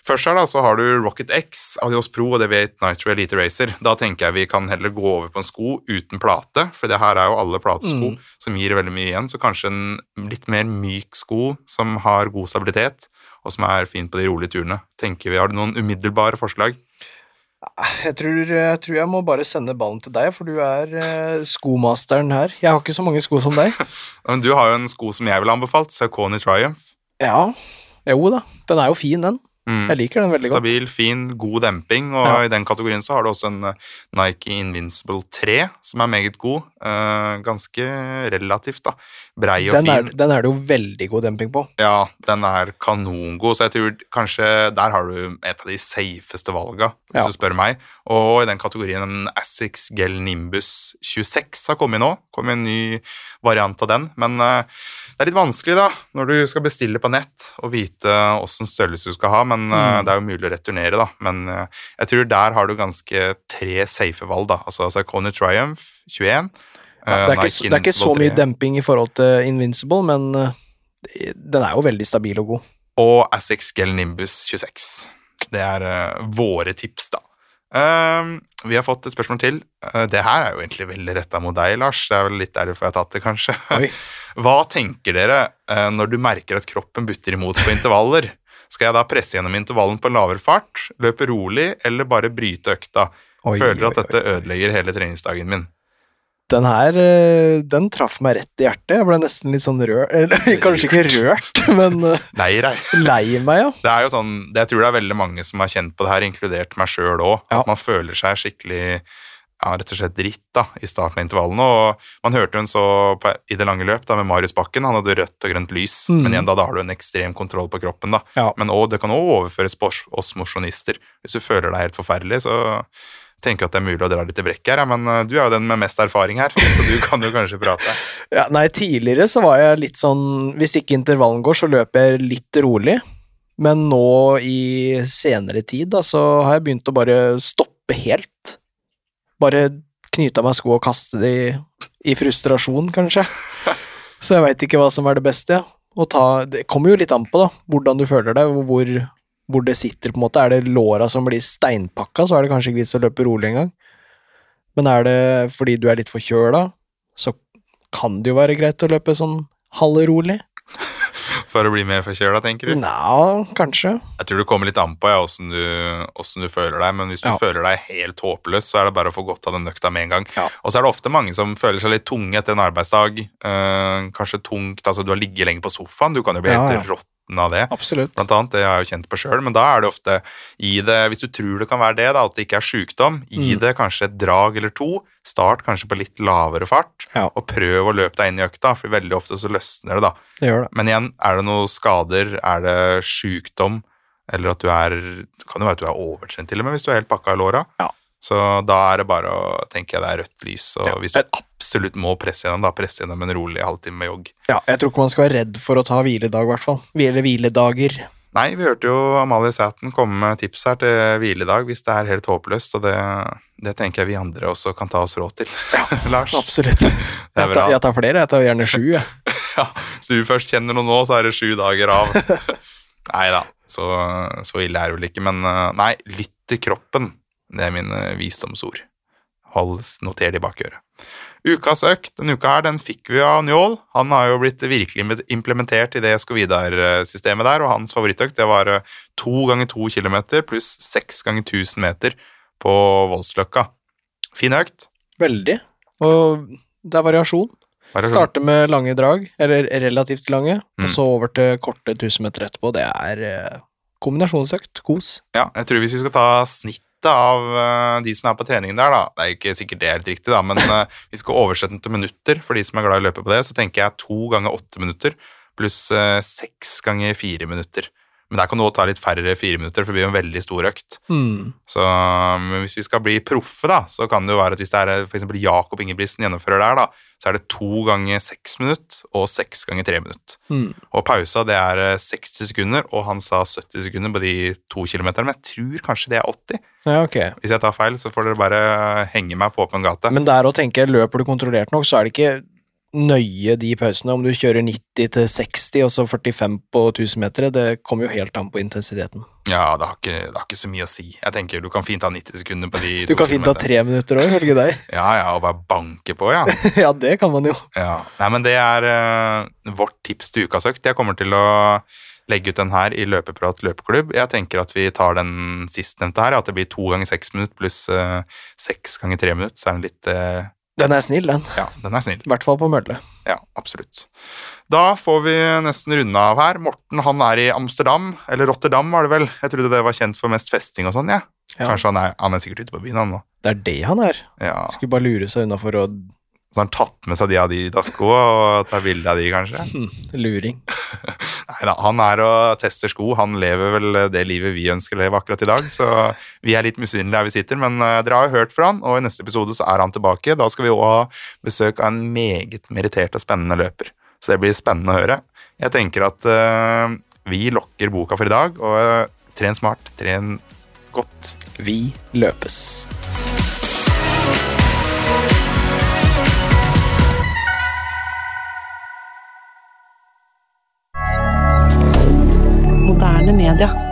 Først her da, så har du Rocket X, Adios Pro og Deviate Nitro Elite Racer. Da tenker jeg vi kan heller gå over på en sko uten plate, for det her er jo alle platesko Mm. som gir veldig mye igjen. Så kanskje en litt mer myk sko som har god stabilitet, og som er fin på de rolige turene. Tenker vi, Har du noen umiddelbare forslag? Jeg tror, jeg tror jeg må bare sende ballen til deg, for du er eh, skomasteren her. Jeg har ikke så mange sko som deg. Men du har jo en sko som jeg ville anbefalt, Saucony Triumph. Ja, jo da. Den er jo fin, den. Mm. Jeg liker den veldig godt. Stabil, fin, god demping, og Ja. i den kategorien så har du også en eh, Nike Invincible 3, som er meget god. Uh, ganske relativt, da. Brei og Den er, fin. den er det jo veldig god demping på. Ja, den er kanongod, så jeg tror kanskje der har du et av de safeste valga, hvis Ja. du spør meg. Og i den kategorien en Asics Gel Nimbus 26 har kommet nå. Kommet en ny variant av den, men eh, det er litt vanskelig da, når du skal bestille på nett og vite åssen størrelse du skal ha, men eh, Mm. det er jo mulig å returnere, da. Men eh, jeg tror der har du ganske tre safe valg, da. Altså Saucony Triumph 21. Ja, det, er ikke, det er ikke så mye demping i forhold til Invincible, men den er jo veldig stabil og god. og Asics Gel Nimbus 26. Det er våre tips, da. Ehm, vi har fått et spørsmål til. Uh, det her er jo egentlig veldig retta mot deg, Lars. Det er vel litt derfor jeg har tatt det, kanskje. Oi. Hva tenker dere uh, når du merker at kroppen butter imot på intervaller? Skal jeg da presse gjennom intervallen på lavere fart, løpe rolig eller bare bryte økta? Oi, Føler at dette ødelegger hele treningsdagen min. Den her, eh, den traff meg rett i hjertet. Jeg ble nesten litt sånn rørt Eller kanskje ikke rørt, men nei, Lei lei meg, ja. Det er jo sånn, det, jeg tror det er veldig mange som har kjent på det her, inkludert meg sjøl òg. Ja. At man føler seg skikkelig ja, rett og slett dritt da, i starten av intervallene. Og man hørte en så på, i det lange løp da, med Marius Bakken, han hadde rødt og grønt lys. Mm. Men igjen, da, da har du en ekstrem kontroll på kroppen. da. Ja. Men også, det kan òg overføres på oss mosjonister. Hvis du føler deg helt forferdelig, så tenker at det er mulig å dra litt i brekk her. Ja, men eh, du er jo den med mest erfaring her, så du kan jo kanskje prate. ja. Nei, tidligere så var jeg litt sånn Hvis ikke intervallen går, så løper jeg litt rolig. Men nå i senere tid, da, så har jeg begynt å bare stoppe helt. Bare knyte av meg sko og kaste de i frustrasjon, kanskje. Så jeg veit ikke hva som er det beste. Ja. Ta, det kommer jo litt an på da, hvordan du føler deg, og hvor, hvor det sitter. på en måte. Er det låra som blir steinpakka, så er det kanskje ikke vits å løpe rolig engang. Men er det fordi du er litt forkjøla, så kan det jo være greit å løpe sånn halvrolig. For å bli mer forkjøla, tenker du? Nja, kanskje. Jeg tror det kommer litt an på ja, du, du føler deg, men hvis du Ja. føler deg helt håpløs, så er det bare å få godt av den økta med en gang. Ja. Og så er det ofte mange som føler seg litt tunge etter en arbeidsdag. eh, kanskje tungt, altså du har ligget lenge på sofaen, du kan jo bli helt ja. Råtten av det. Absolutt. Blant annet, det har jeg jo kjent på sjøl, men da er det ofte i det, hvis du tror det kan være det, da, at det ikke er sjukdom, gi Mm. det kanskje et drag eller to. Start kanskje på litt lavere fart, Ja. og prøv å løpe deg inn i økta, for veldig ofte så løsner det, da. Det det. Men igjen, er det noen skader, er det sjukdom, eller at du er kan jo være at du er overtrent til og med, hvis du er helt pakka i låra. Ja. Så da er det bare å tenke jeg det er rødt lys, og Ja. hvis du absolutt må presse gjennom, da presse gjennom en rolig halvtime med jogg. Ja, jeg tror ikke man skal være redd for å ta hviledag, i hvert fall. Eller hviledager. Nei, vi hørte jo Amalie Sæten komme med tips her til hviledag hvis det er helt håpløst, og det, det tenker jeg vi andre også kan ta oss råd til. Ja, Lars. Absolutt. Jeg tar, jeg tar flere, jeg tar gjerne sju. Jeg. Ja, hvis du først kjenner noe nå, så er det sju dager av. Nei da, så, så ille er det vel ikke. Men eh, nei, lytt til kroppen. Det er mine visdomsord. Hold, noter det i bakøret. Ukas økt denne uka her, den fikk vi av Njål. Han har jo blitt virkelig implementert i det Skovidar-systemet der, og hans favorittøkt det var eh, to ganger to kilometer pluss seks ganger 1000 meter på Voldsløkka. Fin økt. Veldig. Og det er variasjon. variasjon. Starte med lange drag, eller relativt lange, Mm. og så over til korte 1000 meter etterpå. Det er eh, kombinasjonsøkt. Kos. Ja, jeg tror hvis vi skal ta snittet av eh, de som er på treningen der, da Det er jo ikke sikkert det er helt riktig, da, men eh, vi skal oversette den til minutter for de som er glad i å løpe på det. Så tenker jeg to ganger åtte minutter pluss eh, seks ganger fire minutter. Men der kan du også ta litt færre fire minutter, for det blir jo en veldig stor økt. Mm. Så men hvis vi skal bli proffe, da, så kan det jo være at hvis det er f.eks. Jakob Ingebrigtsen gjennomfører der, da, så er det to ganger seks minutter og seks ganger tre minutter. Mm. Og pausa det er eh, 60 sekunder, og han sa 70 sekunder på de to kilometerne. Men jeg tror kanskje det er 80. Ja, okay. Hvis jeg tar feil, så får dere bare henge meg på åpen gate. Men der å tenke, løper du kontrollert nok, så er det ikke nøye de pausene. Om du kjører 90 til 60 og så 45 på 1000 meter, det kommer jo helt an på intensiteten. Ja, det har, ikke, det har ikke så mye å si. Jeg tenker Du kan fint ta 90 sekunder på de Du kan fint ta tre minutter òg, ifølge deg. Ja, ja, og bare banke på, ja. ja, det kan man jo. ja. Nei, men det er uh, vårt tips til ukas økt. Jeg kommer til å legge ut den her i Løpeprat løpeklubb. Jeg tenker at vi tar den sistnevnte her, at det blir to ganger seks minutter pluss eh, seks ganger tre minutter. Så er den litt eh, Den er snill, den. Ja, den er snill. I hvert fall på mølle. Ja, absolutt. Da får vi nesten runde av her. Morten han er i Amsterdam, eller Rotterdam var det vel. Jeg trodde det var kjent for mest festing og sånn, jeg. Ja. Kanskje han er, han er sikkert ute på byen, han nå. Det er det han er. Ja, Skulle bare lure seg unna for å Så har han tatt med seg de Adidas-skoa og tar bilde av de, kanskje. luring. Nei da, han er og tester sko. Han lever vel det livet vi ønsker å leve akkurat i dag, så vi er litt misunnelige der vi sitter. Men eh, dere har jo hørt fra han, og i neste episode så er han tilbake. Da skal vi òg ha besøk av en meget merittert og spennende løper. Så det blir spennende å høre. Jeg tenker at uh, vi lokker boka for i dag, og uh, tren smart, tren godt. Vi løpes. Moderne media.